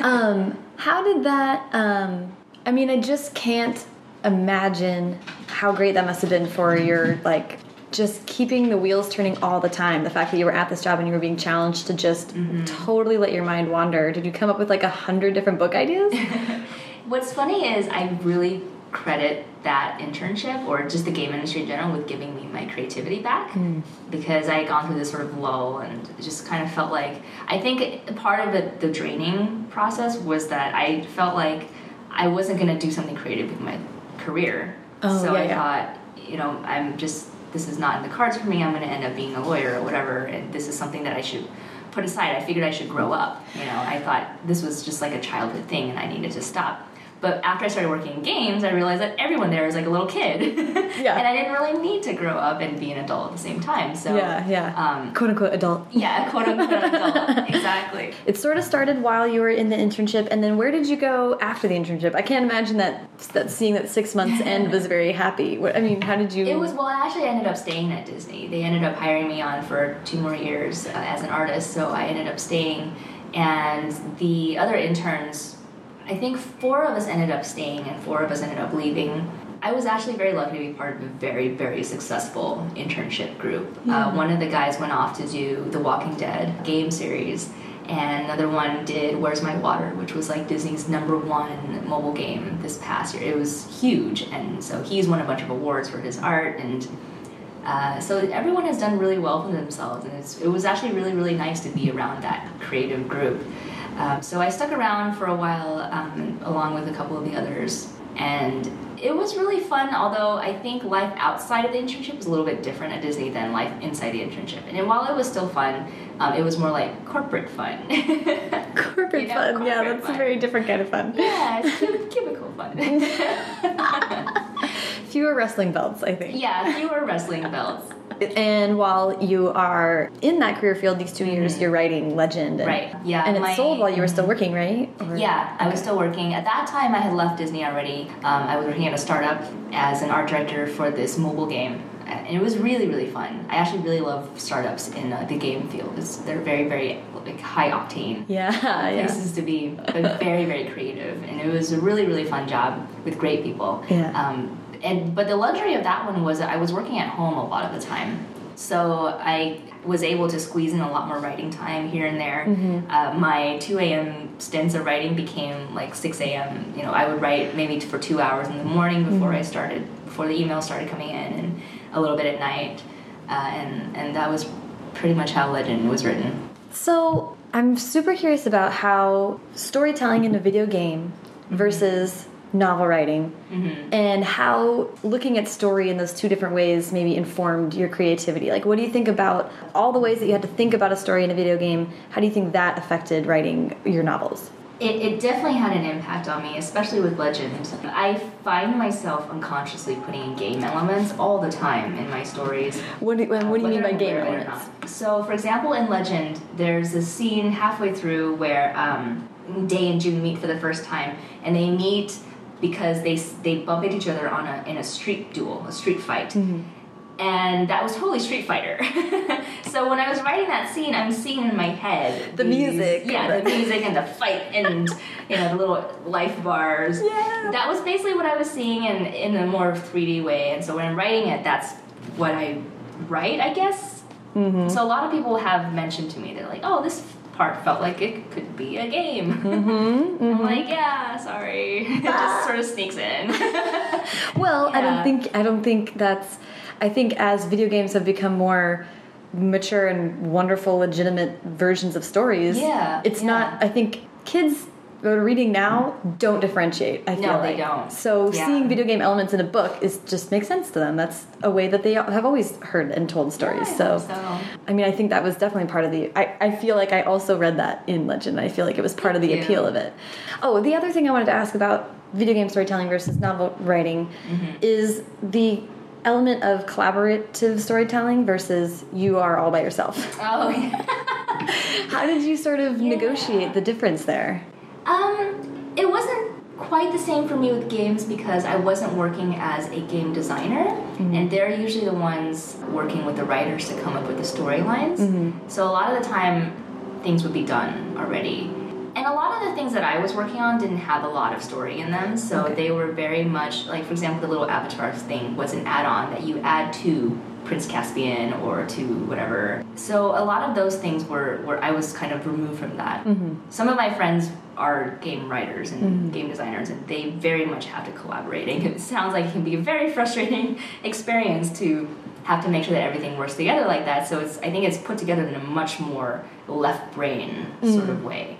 um, how did that? Um, I mean, I just can't imagine how great that must have been for your like just keeping the wheels turning all the time. The fact that you were at this job and you were being challenged to just mm-hmm. totally let your mind wander. Did you come up with like a hundred different book ideas? What's funny is I really credit that internship or just the game industry in general with giving me my creativity back hmm. because I had gone through this sort of lull and just kind of felt like I think part of the, the draining process was that I felt like I wasn't going to do something creative with my career. Oh, so yeah, I yeah. thought, you know, I'm just this is not in the cards for me. I'm going to end up being a lawyer or whatever, and this is something that I should put aside. I figured I should grow up. You know, I thought this was just like a childhood thing, and I needed to stop. But after I started working in games, I realized that everyone there is like a little kid, Yeah. and I didn't really need to grow up and be an adult at the same time. So yeah, yeah. um, quote unquote adult. yeah, quote unquote adult, exactly. It sort of started while you were in the internship, and then where did you go after the internship? I can't imagine that that seeing that six months end was very happy. What, I mean, how did you? It was well. I actually ended up staying at Disney. They ended up hiring me on for two more years uh, as an artist, so I ended up staying. And the other interns, I think four of us ended up staying, and four of us ended up leaving. I was actually very lucky to be part of a very, very successful internship group. Uh, one of the guys went off to do the Walking Dead game series, and another one did Where's My Water, which was like Disney's number one mobile game this past year. It was huge, and so he's won a bunch of awards for his art, and uh, so everyone has done really well for themselves, and it's, it was actually really, really nice to be around that creative group. Um, so I stuck around for a while um, along with a couple of the others, and it was really fun. Although I think life outside of the internship was a little bit different at Disney than life inside the internship. And while it was still fun, um, it was more like corporate fun. corporate You know, fun, yeah, that's fun. a very different kind of fun. yeah, it's cub- cubicle fun. Fewer wrestling belts, I think. yeah, fewer wrestling belts. And while you are in that career field, these 2 years, you're writing Legend. And, Mm-hmm. Right, yeah, And it my- sold while you were still working, right? Or- Yeah, I was still working. At that time, I had left Disney already. Um, I was working at a startup as an art director for this mobile game. And it was really, really fun. I actually really love startups in uh, the game field. It's, they're very, very like high octane Yeah, yeah. places to be, but very, very creative. And it was a really, really fun job with great people. Yeah. Um, and but the luxury of that one was that I was working at home a lot of the time, so I was able to squeeze in a lot more writing time here and there. Mm-hmm. Uh, my 2 a.m. stints of writing became like 6 a.m. You know, I would write maybe for two hours in the morning before Mm-hmm. I started, before the emails started coming in, and a little bit at night, uh, and and that was pretty much how Legend was written. So I'm super curious about how storytelling in a video game versus novel writing and how looking at story in those two different ways maybe informed your creativity like what do you think about all the ways that you had to think about a story in a video game how do you think that affected writing your novels It, it definitely had an impact on me, especially with Legend. I find myself unconsciously putting in game elements all the time in my stories. what do, what do you mean by game aware of it or elements. So, for example, in Legend, there's a scene halfway through where um, Day and June meet for the first time, and they meet because they they bump into each other on a in a street duel, a street fight. Mm-hmm. And that was totally Street Fighter. so when I was writing that scene, I'm seeing in my head The music. yeah, the music and the fight and you know the little life bars. Yeah. That was basically what I was seeing in in a more 3D way. And so when I'm writing it, that's what I write, I guess. Mm-hmm. So a lot of people have mentioned to me, they're like, "Oh, this part felt like it could be a game." Mm-hmm. I'm like, "Yeah, sorry." it just sort of sneaks in. Well, I don't think I don't think that's. I think as video games have become more mature and wonderful, legitimate versions of stories, Yeah, it's yeah. not. I think kids are reading now don't differentiate. I feel No, they like. don't. So Yeah. seeing video game elements in a book is just makes sense to them. That's a way that they have always heard and told stories. I so. so. I mean, I think that was definitely part of the. I, I feel like I also read that in Legend. I feel like it was part of the appeal of it. Oh, the other thing I wanted to ask about video game storytelling versus novel writing Mm-hmm. is the element of collaborative storytelling versus you are all by yourself. Oh, yeah. How did you sort of Yeah. negotiate the difference there? Um, it wasn't quite the same for me with games because I wasn't working as a game designer, and they're usually the ones working with the writers to come up with the storylines. So a lot of the time, things would be done already. And a lot of the things that I was working on didn't have a lot of story in them, so Okay. they were very much like, for example, the little avatars thing was an add-on that you add to Prince Caspian or to whatever. So a lot of those things were where I was kind of removed from that. Mm-hmm. Some of my friends are game writers and mm-hmm. game designers, and they very much have to collaborate. And it sounds like it can be a very frustrating experience to have to make sure that everything works together like that. So it's I think it's put together in a much more left brain sort of way,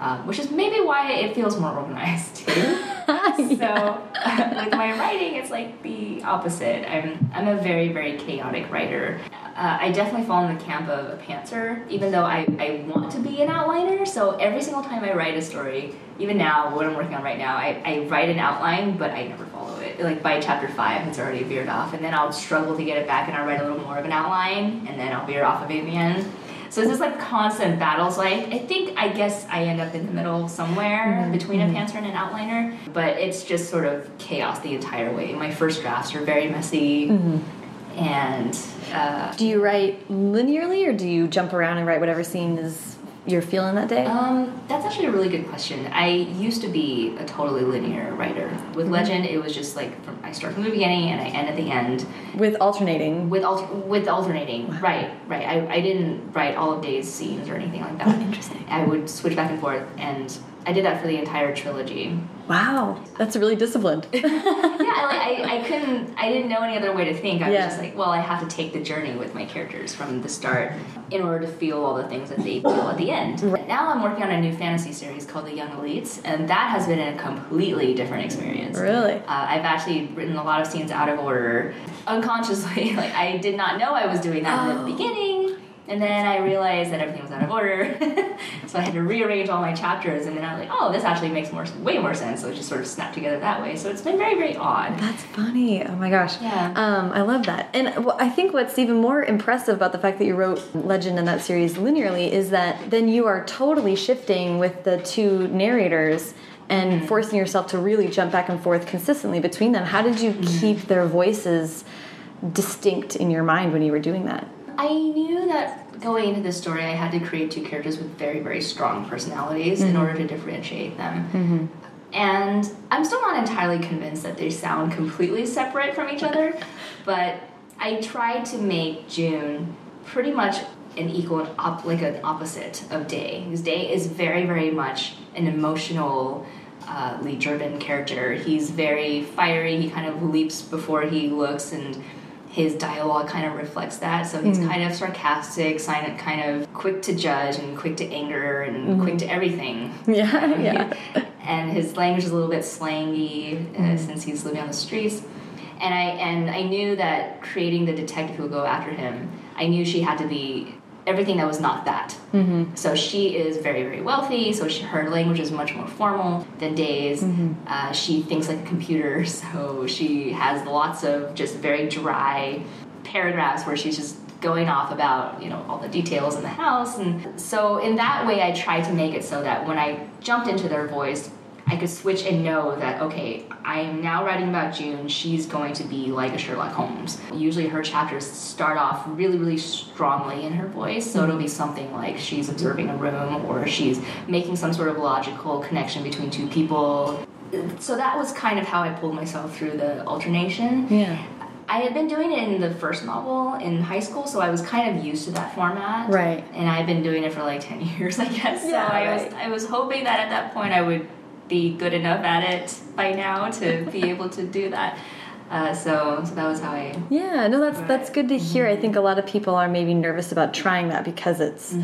uh, which is maybe why it feels more organized too. So with my writing, it's like the opposite. I'm I'm a very very chaotic writer. Uh, I definitely fall in the camp of a pantser, even though I, I want to be an outliner. So every single time I write a story, even now, what I'm working on right now, I, I write an outline, but I never follow it. Like by chapter five, it's already veered off, and then I'll struggle to get it back, and I'll write a little more of an outline, and then I'll veer off of it again. So it's just like constant battles. Like I think I guess I end up in the middle somewhere mm-hmm. between a mm-hmm. pantser and an outliner, but it's just sort of chaos the entire way. My first drafts are very messy, mm-hmm. and uh, Do you write linearly or do you jump around and write whatever scene is you're feeling that day? um, that's actually a really good question. I used to be a totally linear writer. With Legend, it was just like from, I start from the beginning and I end at the end. With alternating. with alter- with alternating. Right, right. I, I didn't write all of Day's scenes or anything like that. Interesting. I would switch back and forth, and I did that for the entire trilogy. Wow, that's really disciplined. yeah, I, I, I, couldn't, I didn't know any other way to think. I Yeah. was just like, well, I have to take the journey with my characters from the start in order to feel all the things that they feel at the end. Right. Now I'm working on a new fantasy series called The Young Elites, and that has been a completely different experience. Really? Uh, I've actually written a lot of scenes out of order unconsciously. like I did not know I was doing that in Oh. the beginning. And then I realized that everything was out of order, so I had to rearrange all my chapters. And then I was like, "Oh, this actually makes more, way more sense." So it just sort of snapped together that way. So it's been very, very odd. That's funny. Oh my gosh. Yeah. Um, I love that. And I think what's even more impressive about the fact that you wrote Legend in that series linearly is that then you are totally shifting with the two narrators and forcing yourself to really jump back and forth consistently between them. How did you keep their voices distinct in your mind when you were doing that? I knew that going into this story, I had to create two characters with very, very strong personalities in order to differentiate them. And I'm still not entirely convinced that they sound completely separate from each other, but I tried to make June pretty much an equal, op- like an opposite of Day. Because Day is very, very much an emotional, uh, driven character. He's very fiery, he kind of leaps before he looks, and his dialogue kind of reflects that. So he's hmm. kind of sarcastic, kind of quick to judge, and quick to anger, and hmm. quick to everything. Yeah, um, yeah. and his language is a little bit slangy uh, hmm. since he's living on the streets. And I and I knew that creating the detective who would go after him, I knew she had to be everything that was not that. Mm-hmm. So she is very very wealthy. So she, her language is much more formal than Day's. Uh, she thinks like a computer. So she has lots of just very dry paragraphs where she's just going off about you know all the details in the house and so in that way i tried to make it so that when i jumped into their voice i could switch and know that okay i am now writing about june she's going to be like a sherlock holmes usually her chapters start off really really strongly in her voice so it'll be something like she's observing a room or she's making some sort of logical connection between two people so that was kind of how i pulled myself through the alternation Yeah. I had been doing it in the first novel in high school, so I was kind of used to that format. Right. And I'd been doing it for like ten years, I guess. Yeah, So I right. was I was hoping that at that point I would be good enough at it by now to be able to do that. Uh, so so that was how I. Yeah, no, that's that's good to hear. I think a lot of people are maybe nervous about trying that because it's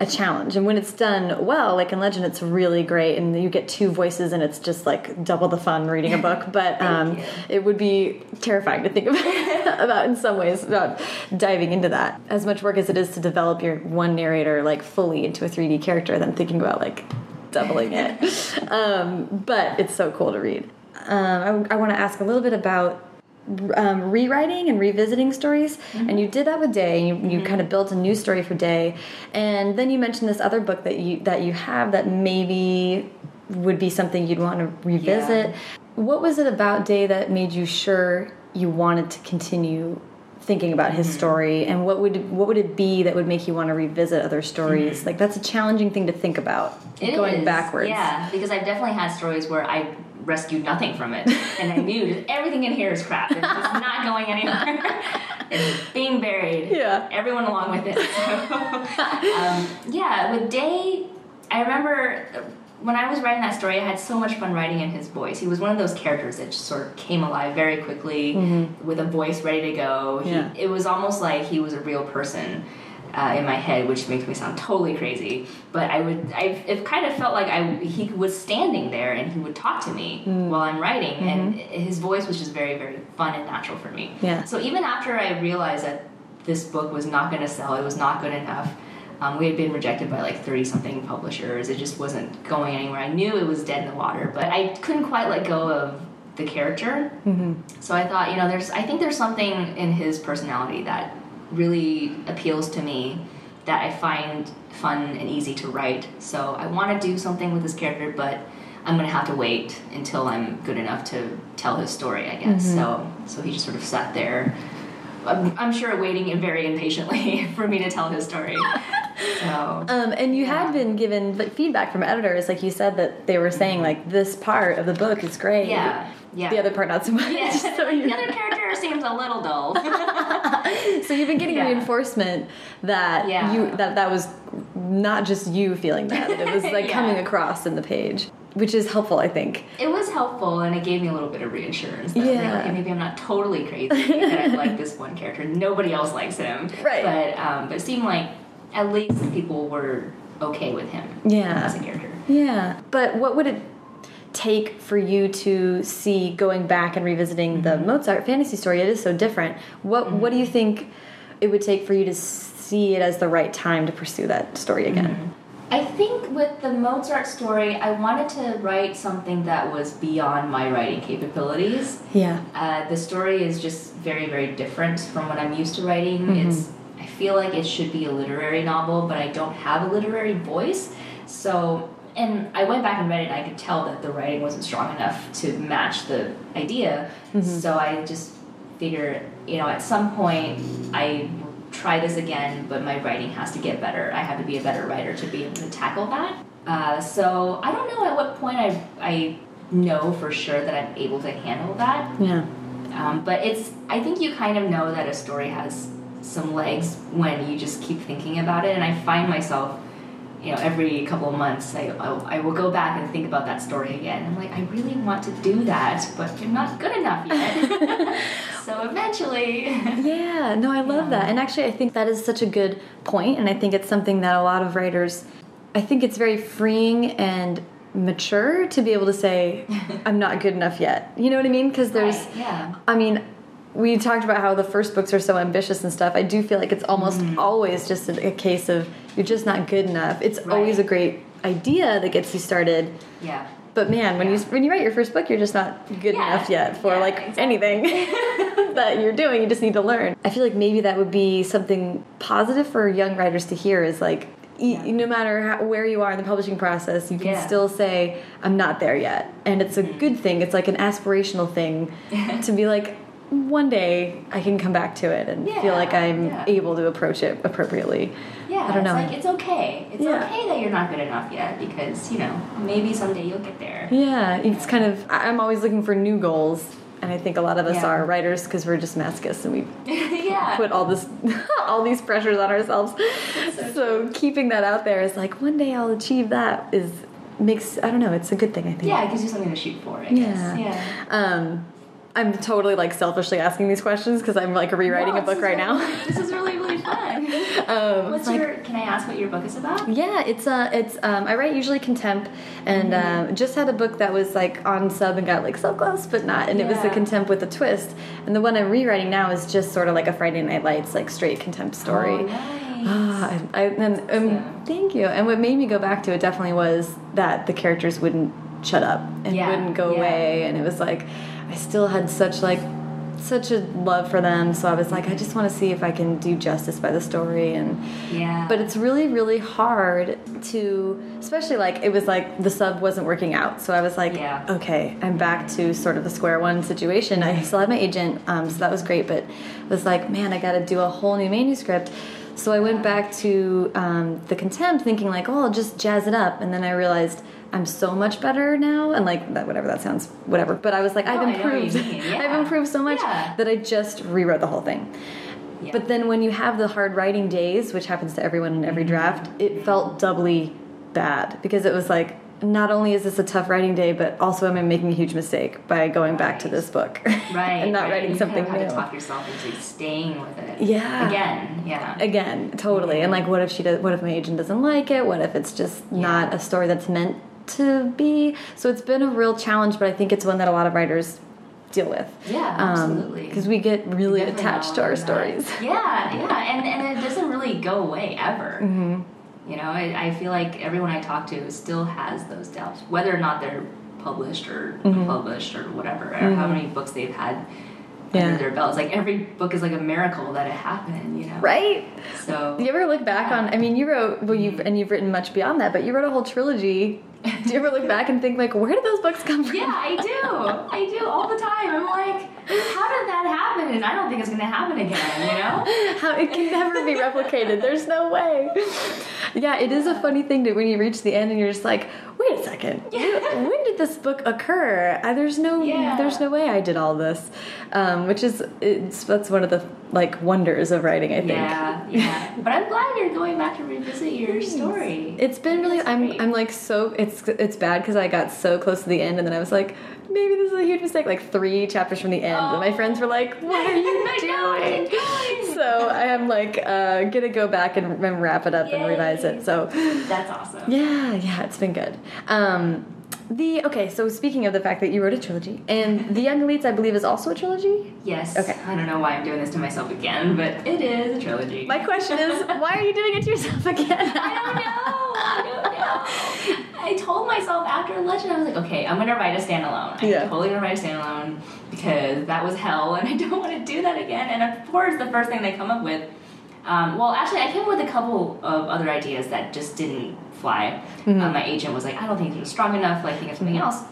a challenge, and when it's done well, like in Legend, it's really great, and you get two voices, and it's just like double the fun reading a book. But um, it would be terrifying to think about, about in some ways about diving into that. As much work as it is to develop your one narrator like fully into a 3D character, then thinking about like doubling it. um, but it's so cool to read. Um, I, I want to ask a little bit about um, rewriting and revisiting stories, and you did that with Day. You, you kind of built a new story for Day, and then you mentioned this other book that you that you have that maybe would be something you'd want to revisit. What was it about Day that made you sure you wanted to continue thinking about his story, and what would what would it be that would make you want to revisit other stories? Like that's a challenging thing to think about, It going is, backwards. Yeah, because I've definitely had stories where I rescued nothing from it, and I knew everything in here is crap. It's just not going anywhere. it's being buried. Yeah. Everyone along with it. So, um, yeah, with Day, I remember when I was writing that story, I had so much fun writing in his voice. He was one of those characters that just sort of came alive very quickly mm-hmm. with a voice ready to go. He, Yeah. It was almost like he was a real person. Uh, in my head, which makes me sound totally crazy, but I would, I, it kind of felt like I, he was standing there and he would talk to me mm. while I'm writing, and mm-hmm. his voice was just very, very fun and natural for me. Yeah. So even after I realized that this book was not going to sell, it was not good enough. Um, we had been rejected by like 30 something publishers. It just wasn't going anywhere. I knew it was dead in the water, but I couldn't quite let go of the character. Mm-hmm. So I thought, you know, there's, I think there's something in his personality that really appeals to me that I find fun and easy to write. So I want to do something with this character, but I'm gonna have to wait until I'm good enough to tell his story, I guess. Mm-hmm. So, so he just sort of sat there. I'm, I'm sure waiting very impatiently for me to tell his story. So Um, and you had been given like, feedback from editors, like you said that they were saying like this part of the book is great. yeah, yeah. The other part not so much. Yeah, so the other character seems a little dull. so you've been getting Yeah. reinforcement that Yeah. you that that was not just you feeling that it was like Yeah. coming across in the page, which is helpful, I think. It was helpful, and it gave me a little bit of reassurance. That Yeah. okay, maybe I'm not totally crazy that I like this one character. Nobody else likes him. Right. But um, but it seemed like at least people were okay with him. Yeah. As a character. Yeah, but what would it take for you to see going back and revisiting the Mozart fantasy story? It is so different. What What do you think it would take for you to see it as the right time to pursue that story again? I think with the Mozart story, I wanted to write something that was beyond my writing capabilities. Yeah. Uh, the story is just very, very different from what I'm used to writing. Mm-hmm. It's I feel like it should be a literary novel, but I don't have a literary voice. So, and I went back and read it, and I could tell that the writing wasn't strong enough to match the idea. Mm-hmm. So I just figured, you know, at some point I try this again, but my writing has to get better. I have to be a better writer to be able to tackle that. Uh, so I don't know at what point I I know for sure that I'm able to handle that. Yeah. Um, but it's I think you kind of know that a story has some legs when you just keep thinking about it, and I find myself, you know, every couple of months I I, I will go back and think about that story again. I'm like, I really want to do that, but I'm not good enough yet. so eventually, Yeah, no, I love that. And actually, I think that is such a good point, and I think it's something that a lot of writers, I think it's very freeing and mature to be able to say, I'm not good enough yet. You know what I mean? Because there's, Right, yeah. I mean, we talked about how the first books are so ambitious and stuff. I do feel like it's almost Mm-hmm. always just a, a case of you're just not good enough. It's always a great idea that gets you started. yeah. But man, when you when you write your first book, you're just not good Yeah. enough yet for Yeah, like exactly. anything that you're doing. You just need to learn. I feel like maybe that would be something positive for young writers to hear. Is like. Yeah. No matter how, where you are in the publishing process, you can Yeah. still say, "I'm not there yet," and it's a good thing. It's like an aspirational thing to be like, one day I can come back to it and feel like I'm yeah. able to approach it appropriately. Yeah, I don't know. it's like it's okay. It's Yeah. okay that you're not good enough yet because you know maybe someday you'll get there. Yeah, it's kind of. I'm always looking for new goals, and I think a lot of us Yeah. are writers because we're just masochists and we yeah. put all this, all these pressures on ourselves. so So keeping that out there is like one day I'll achieve that is makes. I don't know. It's a good thing. I think. yeah, it gives you something to shoot for. I Yeah. guess. Yeah. Um, I'm totally like selfishly asking these questions because I'm like rewriting No, a book right now. This is really really fun. Um, What's like- your? Can I ask what your book is about? Yeah, it's uh, it's um, I write usually contemp, and Mm-hmm. um, just had a book that was like on sub and got like so close, but not, and it was the contemp with a twist. And the one I'm rewriting now is just sort of like a Friday Night Lights like straight contemp story. Oh, nice. Ah, I, I, and, um, thank you. And what made me go back to it definitely was that the characters wouldn't shut up and Yeah, wouldn't go yeah. away, and it was like I still had such like such a love for them. So I was like, I just want to see if I can do justice by the story and yeah. but it's really really hard to especially like it was like the sub wasn't working out so i was like Yeah. okay i'm back to sort of the square one situation i still had my agent um, so that was great but it was like man i gotta do a whole new manuscript so i went back to um, the contemp thinking like oh i'll just jazz it up and then i realized i'm so much better now and like that whatever that sounds whatever but i was like i've oh, I know what you improved mean. i've improved so much Yeah. that i just rewrote the whole thing Yeah. but then when you have the hard writing days, which happens to everyone in every mm-hmm. draft, it felt doubly bad because it was like, not only is this a tough writing day, but also am I making a huge mistake by going back to this book right. and not right. writing you something kind of have new. to talk yourself into staying with it. Yeah. Again. Yeah. Again, totally. And like, what if she does? What if my agent doesn't like it? What if it's just not a story that's meant to be? So it's been a real challenge, but I think it's one that a lot of writers deal with. Yeah, absolutely. Because we get really Definitely attached to our that. stories. Yeah, yeah, and and it doesn't really go away ever. Mm-hmm. You know, I, I feel like everyone I talk to still has those doubts, whether or not they're published or Mm-hmm. unpublished or whatever, or how many books they've had Yeah. under their belts. Like every book is like a miracle that it happened. You know, Right? So you ever look back on? I mean, you wrote well, you've and you've written much beyond that, but you wrote a whole trilogy. Do you ever look back and think like, where did those books come from? Yeah, I do. I do all the time. I'm like, how did that happen? and I don't think it's gonna happen again. You know? How it can never be replicated. There's no way. Yeah, it is a funny thing to when you reach the end and you're just like, wait a second, Yeah. when did this book occur? Uh, there's no, Yeah. there's no way I did all this, um, which is it's that's one of the like wonders of writing. I think. Yeah, yeah. But I'm glad you're going back to revisit your story. It's been really. I'm. I'm like so. It's. It's bad because I got so close to the end, and then I was like, maybe this is a huge mistake. Like three chapters from the end, and my friends were like, "What are you doing?" So I am like uh, gonna go back and, and wrap it up and revise it. So That's awesome. yeah, yeah, it's been good. Um, the okay. So speaking of the fact that you wrote a trilogy, and the Young Elites, I believe, is also a trilogy. Yes. Okay. I don't know why I'm doing this to myself again, but it is a trilogy. My question is, why are you doing it to yourself again? I don't know. I don't know. I told myself after Legend, I was like, okay, I'm gonna write a standalone. I'm Yeah. totally gonna write a standalone because that was hell, and I don't want to do that again. And of course, the first thing they come up with. Um, well, actually, I came up with a couple of other ideas that just didn't fly. Mm-hmm. Uh, my agent was like, I don't think you're strong enough. Like, think of something else.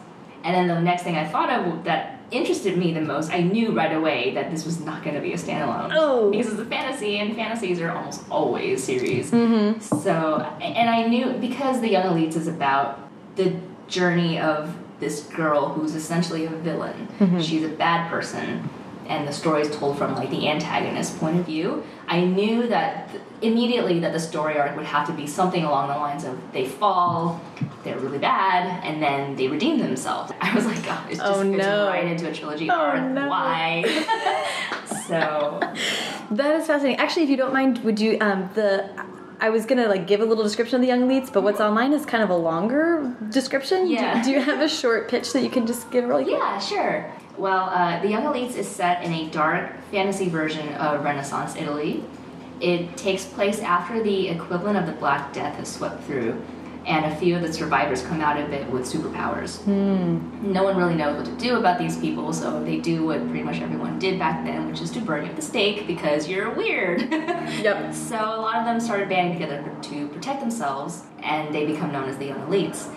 And then the next thing I thought of that interested me the most, I knew right away that this was not going to be a standalone. Oh. Because it's a fantasy, and fantasies are almost always series. Mm-hmm. So, and I knew because The Young Elites is about the journey of this girl who's essentially a villain. Mm-hmm. She's a bad person, and the story is told from like the antagonist point of view. I knew that th- immediately that the story arc would have to be something along the lines of they fall, they're really bad, and then they redeem themselves. I was like, oh, it's just, Oh, it's no. right into a trilogy Oh, arc. no. Why? so That is fascinating. Actually, if you don't mind, would you um the I was gonna like give a little description of the young elites, but what's online is kind of a longer description. Do- Yeah. Do, you have a short pitch that you can just give really quick? Yeah, sure. Well, uh, The Young Elites is set in a dark fantasy version of Renaissance Italy. It takes place after the equivalent of the Black Death has swept through, and a few of the survivors come out of it with superpowers. No one really knows what to do about these people, so they do what pretty much everyone did back then, which is to burn you at the stake because you're weird. Yep. So a lot of them started banding together to protect themselves, and they become known as the Young Elites.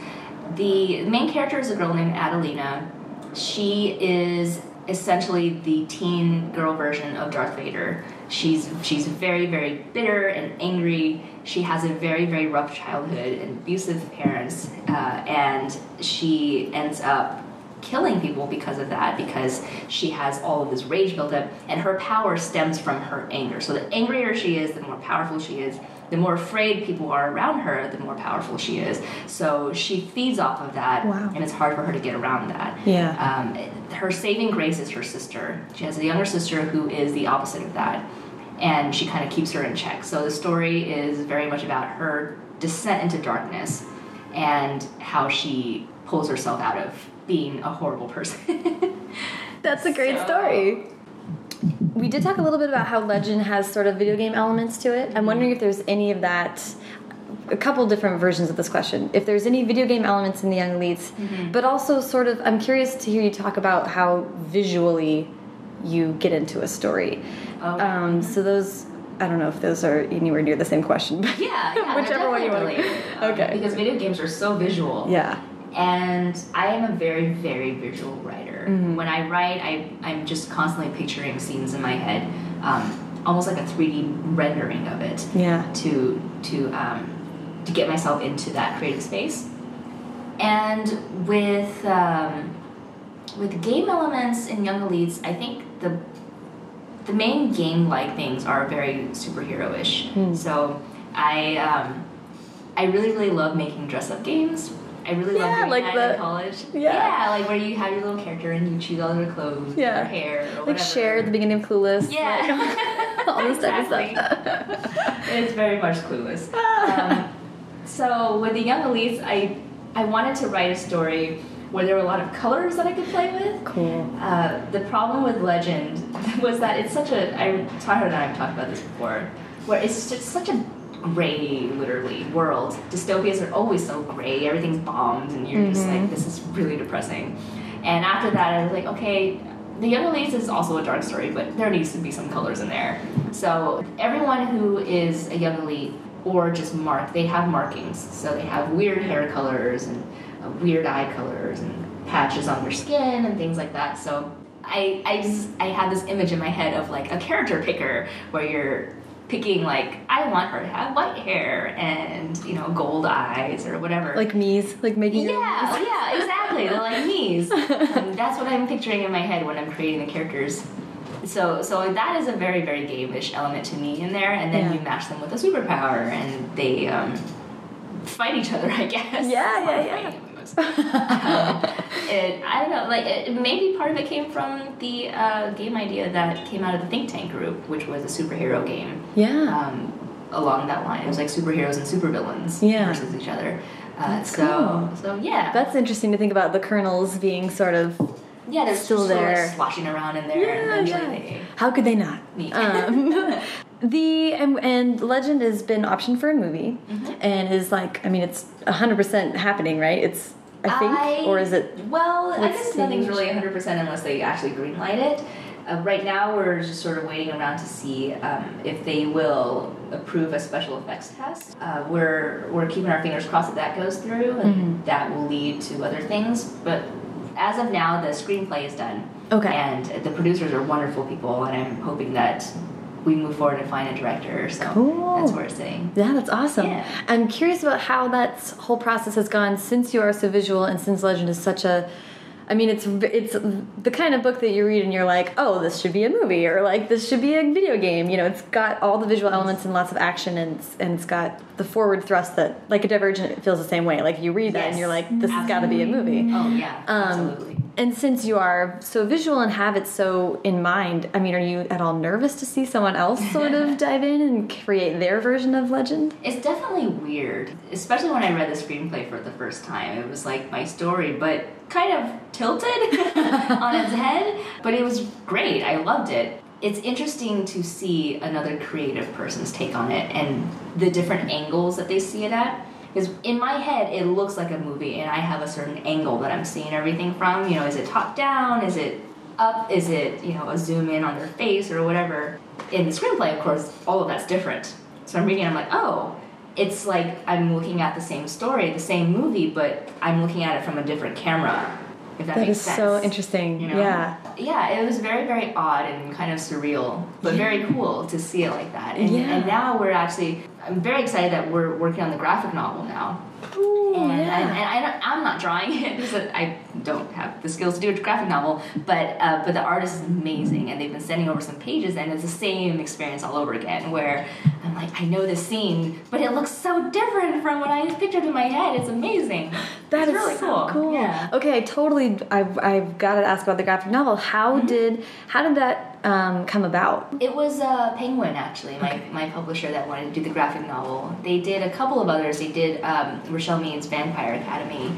The main character is a girl named Adelina. She is essentially the teen girl version of Darth Vader. She's she's very very bitter and angry. She has a very very rough childhood and abusive parents, uh, and she ends up killing people because of that because she has all of this rage built up and her power stems from her anger so the angrier she is the more powerful she is the more afraid people are around her the more powerful she is so she feeds off of that Wow. and it's hard for her to get around that Yeah. um, her saving grace is her sister she has a younger sister who is the opposite of that and she kind of keeps her in check so the story is very much about her descent into darkness and how she pulls herself out of being a horrible person. That's a great So- story. We did talk a little bit about how Legend has sort of video game elements to it. I'm wondering if there's any of that. A couple different versions of this question. If there's any video game elements in the Young Elites, but also sort of, I'm curious to hear you talk about how visually you get into a story. Okay. Um, so those, I don't know if those are anywhere near the same question. But yeah, yeah, whichever one you want. related, Okay. Because video games are so visual. Yeah. And I am a very, very visual writer. Mm-hmm. When I write, I, I'm just constantly picturing scenes in my head, um, almost like a 3D rendering of it. Yeah. to to um, to get myself into that creative space. And with um, with game elements in Young Elites, I think the the main game-like things are very superhero-ish. Hmm. So I um, I really really love making dress-up games. I really love Yeah, doing like that the- in college. yeah. like where you have your little character and you choose all their clothes, Yeah. their hair, or Like whatever. share at the beginning of Clueless. Yeah. like, all this type of Exactly. stuff. it's very much clueless. Um, so with the young elites, I I wanted to write a story where there were a lot of colors that I could play with. cool. Uh, the problem with Legend was that it's such a I Tyler and I have talked about this before, where it's just such a gray, literally world. Dystopias are always so gray. Everything's bombed, and you're just like, this is really depressing. And after that, I was like, okay, the Young Elites is also a dark story, but there needs to be some colors in there. So everyone who is a Young Elite or just mark, they have markings. So they have weird hair colors and uh, weird eye colors and patches on their skin and things like that. So I I just I had this image in my head of like a character picker where you're picking like I want her to have white hair and you know gold eyes or whatever. Like Miis, like making yeah, yeah, exactly. They're like Miis. And that's what I'm picturing in my head when I'm creating the characters. So, so that is a very, very game-ish element to me in there, and then Yeah. you match them with a superpower, and they um, fight each other. I guess. Yeah, yeah, yeah. Um, it, I don't know. Like, it, maybe part of it came from the uh, game idea that came out of the Think Tank group, which was a superhero game. Yeah. Um, along that line, it was like superheroes and supervillains Yeah. versus each other. Uh, That's so, cool. so yeah. That's interesting to think about the kernels being sort of Yeah, they're still still there, there. sloshing around in there. Yeah, and yeah. they How could they not? Um, the and, and Legend has been optioned for a movie, Mm-hmm. and is like I mean it's hundred percent happening, right? It's I think, I- or is it? Well, I guess nothing's stage? really 100% unless they actually greenlight it. Uh, right now, we're just sort of waiting around to see um, if they will approve a special effects test. Uh, we're we're keeping our fingers crossed that that goes through, and Mm-hmm. that will lead to other things. But as of now, the screenplay is done. Okay. And the producers are wonderful people, and I'm hoping that we move forward and find a director. So Cool. that's where it's sitting. Yeah, that's awesome. Yeah. I'm curious about how that whole process has gone since you are so visual and since Legend is such a. I mean, it's it's the kind of book that you read and you're like, oh, this should be a movie, or like this should be a video game. You know, it's got all the visual elements and lots of action, and it's, and it's got the forward thrust that, like a Divergent, it feels the same way. Like you read that and you're like, this has got to be a movie. Oh yeah, Um, absolutely. And since you are so visual and have it so in mind, I mean, are you at all nervous to see someone else sort of dive in and create their version of Legend? It's definitely weird, especially when I read the screenplay for the first time. It was like my story, but kind of tilted on its head. But it was great. I loved it. It's interesting to see another creative person's take on it and the different angles that they see it at. Because in my head, it looks like a movie, and I have a certain angle that I'm seeing everything from. You know, is it top down? Is it up? Is it, you know, a zoom in on their face or whatever? In the screenplay, of course, all of that's different. So I'm reading, and I'm like, oh, it's like I'm looking at the same story, the same movie, but I'm looking at it from a different camera. If that, That makes is sense. so interesting. You know? Yeah. Yeah, it was very, very odd and kind of surreal, but very cool to see it like that. And, Yeah. and now we're actually, I'm very excited that we're working on the graphic novel now. Ooh, And, yeah. and, and I, I'm not drawing it because I don't have the skills to do a graphic novel, but uh, but the artist is amazing, and they've been sending over some pages, and it's the same experience all over again. Where I'm like, I know this scene, but it looks so different from what I pictured in my head. It's amazing. That it's is really so cool. Yeah. Okay, I totally. I've, I've got to ask about the graphic novel. How Mm-hmm. did how did that um, come about? It was uh, Penguin, actually, my, my publisher that wanted to do the graphic novel. They did a couple of others. They did um, Richelle Mead's Vampire Academy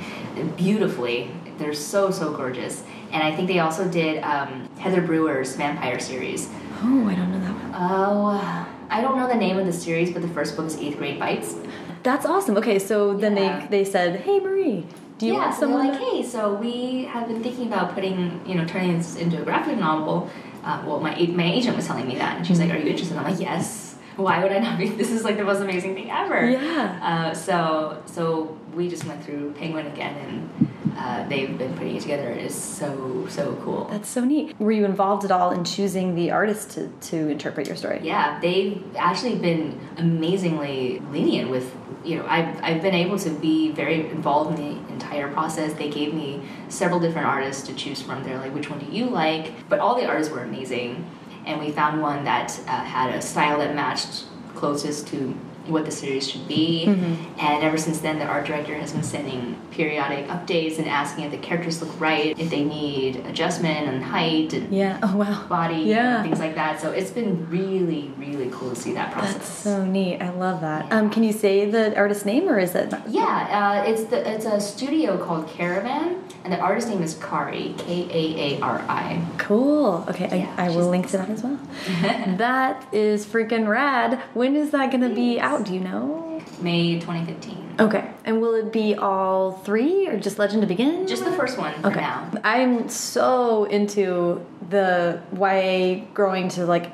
beautifully. They're so, so gorgeous. And I think they also did um, Heather Brewer's Vampire series. Oh, I don't know that one. Oh, I don't know the name of the series, but the first book is Eighth Grade Bites. That's awesome. Okay, so then Yeah. they they said, "Hey, Marie, do you yeah, want someone?" like, hey, so we have been thinking about putting, you know, turning this into a graphic novel. Uh, well, my my agent was telling me that, and she's like, "Are you interested?" I'm like, "Yes." Why would I not be? This is like the most amazing thing ever. Yeah. Uh, so so we just went through Penguin again, and uh, they've been putting it together. It is so so cool. That's so neat. Were you involved at all in choosing the artist to, to interpret your story? Yeah, they've actually been amazingly lenient with, you know, I've, I've been able to be very involved in the entire process. They gave me several different artists to choose from. They're like, which one do you like? But all the artists were amazing. And we found one that uh, had a style that matched closest to what the series should be. And ever since then, the art director has been sending periodic updates and asking if the characters look right, if they need adjustment and height and Yeah. Oh wow. body Yeah. things like that. So it's been really, really cool to see that process. That's so neat. I love that. Yeah. Um, can you say the artist name or is it? Yeah, uh, it's the it's a studio called Caravan, and the artist name is Kaari, K A A R I. Cool. Okay, Yeah, I, I will link to that as well. that is freaking rad. When is that going to be out? Do you know? May 2015. Okay. And will it be all three or just Legend to Begin? Just the first one for Okay. now. I'm so into the YA growing to like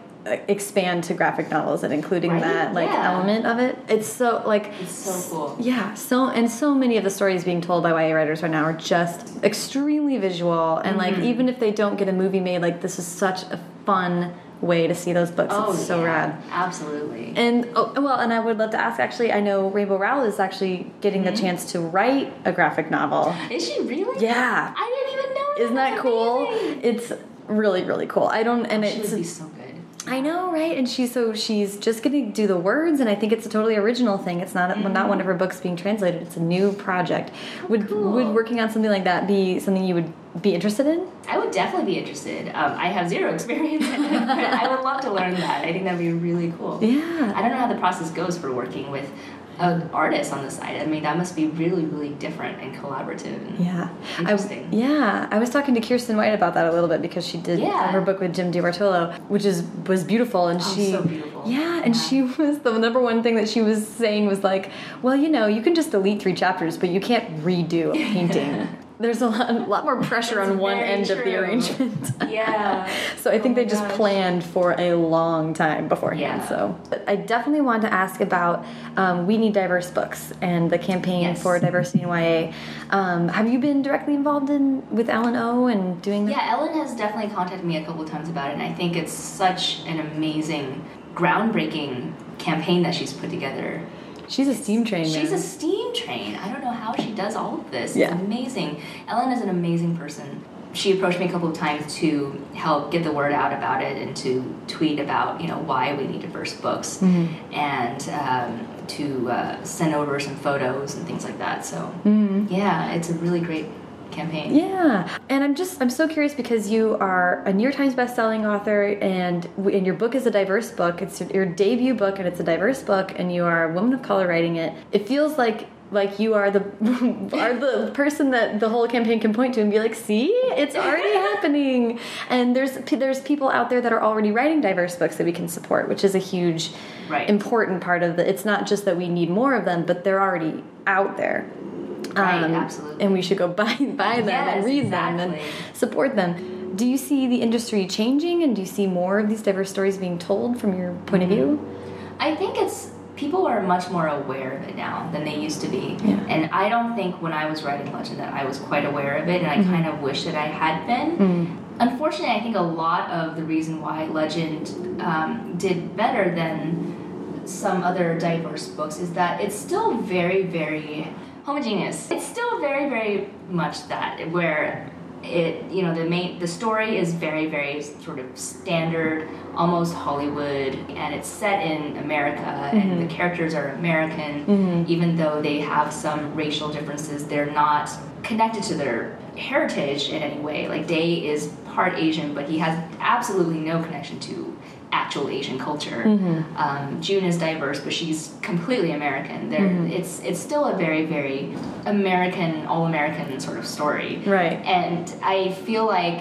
expand to graphic novels and including Right? that like Yeah. element of it. It's so like It's so cool. yeah, so and so many of the stories being told by YA writers right now are just extremely visual and like Mm-hmm. even if they don't get a movie made, like this is such a fun way to see those books. Oh, it's so yeah, rad. Absolutely. And oh, well, and I would love to ask. Actually, I know Rainbow Rowell is actually getting Mm-hmm. the chance to write a graphic novel. Is she really? Yeah, I didn't even know. isn't that cool? amazing. It's really really cool. I don't, and She it's so. I know, right? And she's so she's just going to do the words, and I think it's a totally original thing. It's not not one of her books being translated. It's a new project. Would cool. would working on something like that be something you would be interested in? I would definitely be interested. Um, I have zero experience, in it, but I would love to learn that. I think that'd be really cool. Yeah. I don't know how the process goes for working with an artist on the side. I mean, that must be really, really different and collaborative. And Yeah, Interesting. I, yeah, I was talking to Kiersten White about that a little bit because she did Yeah. her book with Jim DiBartolo, which is was beautiful, and Oh, she so beautiful. Yeah, and Yeah. she was the number one thing that she was saying was like, well, you know, you can just delete three chapters, but you can't redo a painting. There's a lot, a lot more pressure on one end of the arrangement. Yeah. So I think Oh they just gosh. planned for a long time beforehand. Yeah. So But I definitely want to ask about um, We Need Diverse Books and the campaign Yes. for diversity in YA. Um, have you been directly involved in with Ellen O and doing that? Yeah, Ellen has definitely contacted me a couple times about it, and I think it's such an amazing, groundbreaking campaign that she's put together. She's a steam train. She's man. a steam train. I don't know how she does all of this. Yeah. It's amazing. Ellen is an amazing person. She approached me a couple of times to help get the word out about it and to tweet about, you know, why we need diverse books Mm-hmm. and um, to uh, send over some photos and things like that. So, Mm-hmm. yeah, it's a really great campaign. Yeah, and I'm just I'm so curious because you are a New York Times bestselling author, and and your book is a diverse book. It's your debut book, and it's a diverse book, and you are a woman of color writing it. It feels like like you are the are the person that the whole campaign can point to and be like, see, it's already happening. And there's there's people out there that are already writing diverse books that we can support, which is a huge Right. important part of the. It's not just that we need more of them, but they're already out there. Right, Um, absolutely. And we should go buy buy them and Yes, read them and support them. Do you see the industry changing, and do you see more of these diverse stories being told from your point of view? I think it's people are much more aware of it now than they used to be. Yeah. And I don't think when I was writing Legend that I was quite aware of it, and I Mm-hmm. kind of wish that I had been. Mm. Unfortunately, I think a lot of the reason why Legend um, did better than some other diverse books is that it's still very, very homogeneous. It's still very, very much that where it you know the main the story is very very sort of standard almost hollywood and it's set in america and the mm-hmm. characters are american. Mm-hmm. Even though they have some racial differences they're not connected to their heritage in any way. Like day is part asian but he has absolutely no connection to actual asian culture um, june is diverse but she's completely american there it's it's still a very very american all american sort of story Right. and I feel like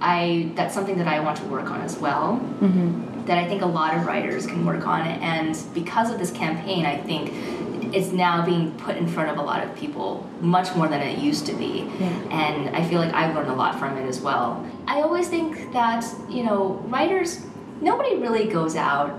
I that's something that I want to work on as well. Mm-hmm. That I think a lot of writers can work on, and because of this campaign, I think it's now being put in front of a lot of people much more than it used to be. Yeah. And I feel like I've learned a lot from it as well. I always think that you know writers, nobody really goes out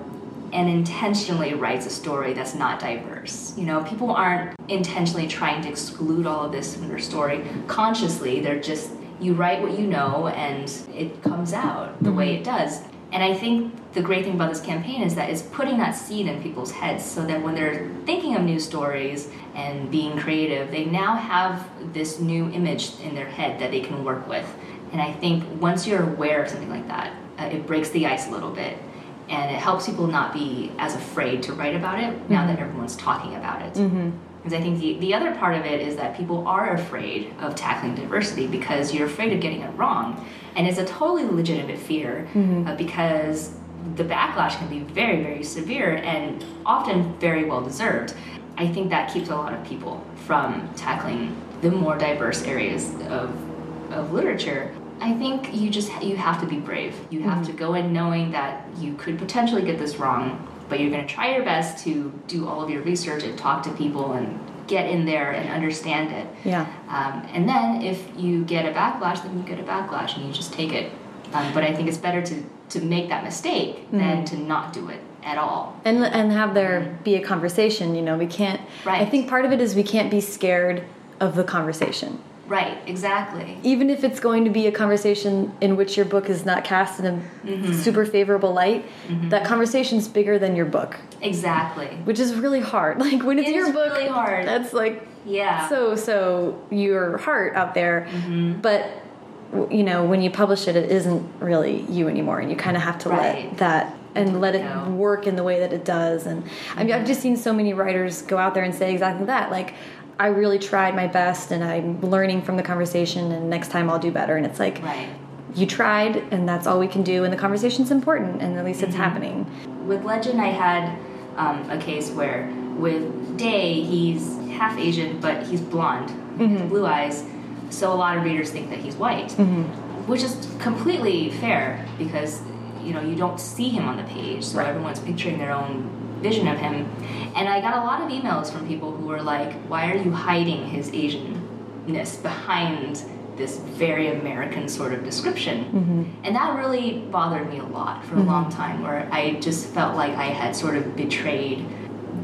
and intentionally writes a story that's not diverse. You know, people aren't intentionally trying to exclude all of this from their story consciously. They're just you write what you know and it comes out the way mm-hmm. it does. And I think the great thing about this campaign is that it's putting that seed in people's heads so that when they're thinking of new stories and being creative, they now have this new image in their head that they can work with. And I think once you're aware of something like that, uh, it breaks the ice a little bit and it helps people not be as afraid to write about it now that everyone's talking about it. Because I think the, the other part of it is that people are afraid of tackling diversity because you're afraid of getting it wrong. And it's a totally legitimate fear uh, because the backlash can be very, very severe and often very well deserved. I think that keeps a lot of people from tackling the more diverse areas of, of literature. I think you just you have to be brave. You have to go in knowing that you could potentially get this wrong, but you're going to try your best to do all of your research and talk to people and get in there and understand it. Yeah. Um, and then if you get a backlash, then you get a backlash and you just take it Um, but I think it's better to to make that mistake Mm-hmm. than to not do it at all. and and have there be a conversation you know we can't right. i think part of it is we can't be scared of the conversation Right, exactly. even if it's going to be a conversation in which your book is not cast in a Mm-hmm. super favorable light that conversation's bigger than your book Exactly. which is really hard like when it's It your book really hard. that's like Yeah. so so your heart out there Mm-hmm. but you know when you publish it it isn't really you anymore and you kind of have to Right. let that and let it work in the way that it does and i mean i've just seen so many writers go out there and say exactly that like i really tried my best and i'm learning from the conversation and next time i'll do better and it's like Right. you tried and that's all we can do and the conversation's important and at least Mm-hmm. it's happening With Legend, I had um, a case where with Day, he's half Asian, but he's blonde, Mm-hmm. blue eyes. So a lot of readers think that he's white, which is completely fair because you know you don't see him on the page, so Right. everyone's picturing their own vision of him. And I got a lot of emails from people who were like, "Why are you hiding his Asianness behind?" This very American sort of description. Mm-hmm. And that really bothered me a lot for a mm-hmm. long time, where I just felt like I had sort of betrayed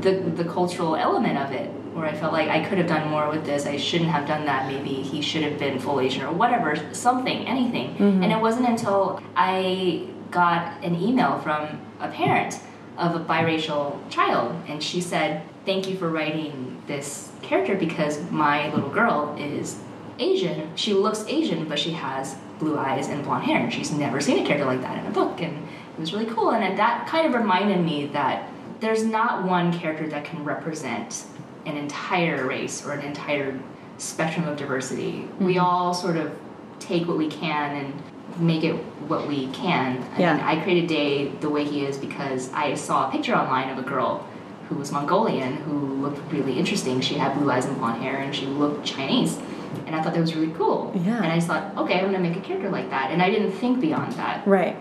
the, the cultural element of it, where I felt like I could have done more with this, I shouldn't have done that, maybe he should have been full Asian or whatever, something, anything. Mm-hmm. And it wasn't until I got an email from a parent of a biracial child, and she said, Thank you for writing this character because my little girl is Asian. She looks Asian, but she has blue eyes and blonde hair, and she's never seen a character like that in a book, and it was really cool. And that kind of reminded me that there's not one character that can represent an entire race or an entire spectrum of diversity. We mm-hmm. all sort of take what we can and make it what we can. I Yeah. mean, I created Day the way he is because I saw a picture online of a girl who was Mongolian who looked really interesting. She had blue eyes and blonde hair and she looked Chinese. And I thought that was really cool. Yeah. And I just thought, okay, I'm gonna make a character like that. And I didn't think beyond that. right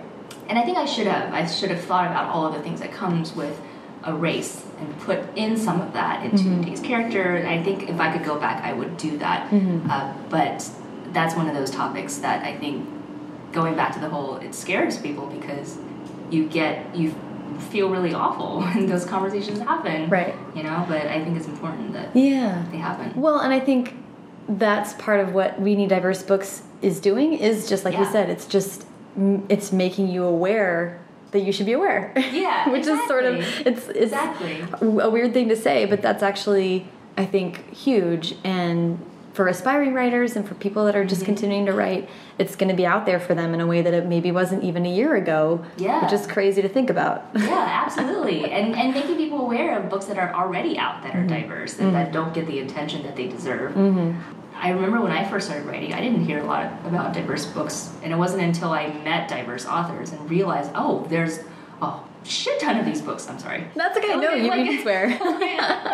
And I think I should have. I should have thought about all of the things that comes with a race and put in some of that into Day's character. And I think if I could go back, I would do that. Uh, but that's one of those topics that I think going back to the whole it scares people because you get you feel really awful when those conversations happen. Right. You know, but I think it's important that yeah they happen. Well, and I think that's part of what We Need Diverse Books is doing is just like you said, it's just it's making you aware that you should be aware. Yeah, which is sort of it's it's Exactly. a weird thing to say, but that's actually I think huge and for aspiring writers and for people that are Mm-hmm. just continuing to write, it's going to be out there for them in a way that it maybe wasn't even a year ago. Yeah. Which is crazy to think about. Yeah, absolutely. and and making people aware of books that are already out that are mm-hmm. diverse and mm-hmm. that don't get the attention that they deserve. Mm-hmm. I remember when I first started writing, I didn't hear a lot about diverse books, and it wasn't until I met diverse authors and realized, oh, there's a shit ton of these books. I'm sorry. That's okay. No, Like- you, like- you can swear.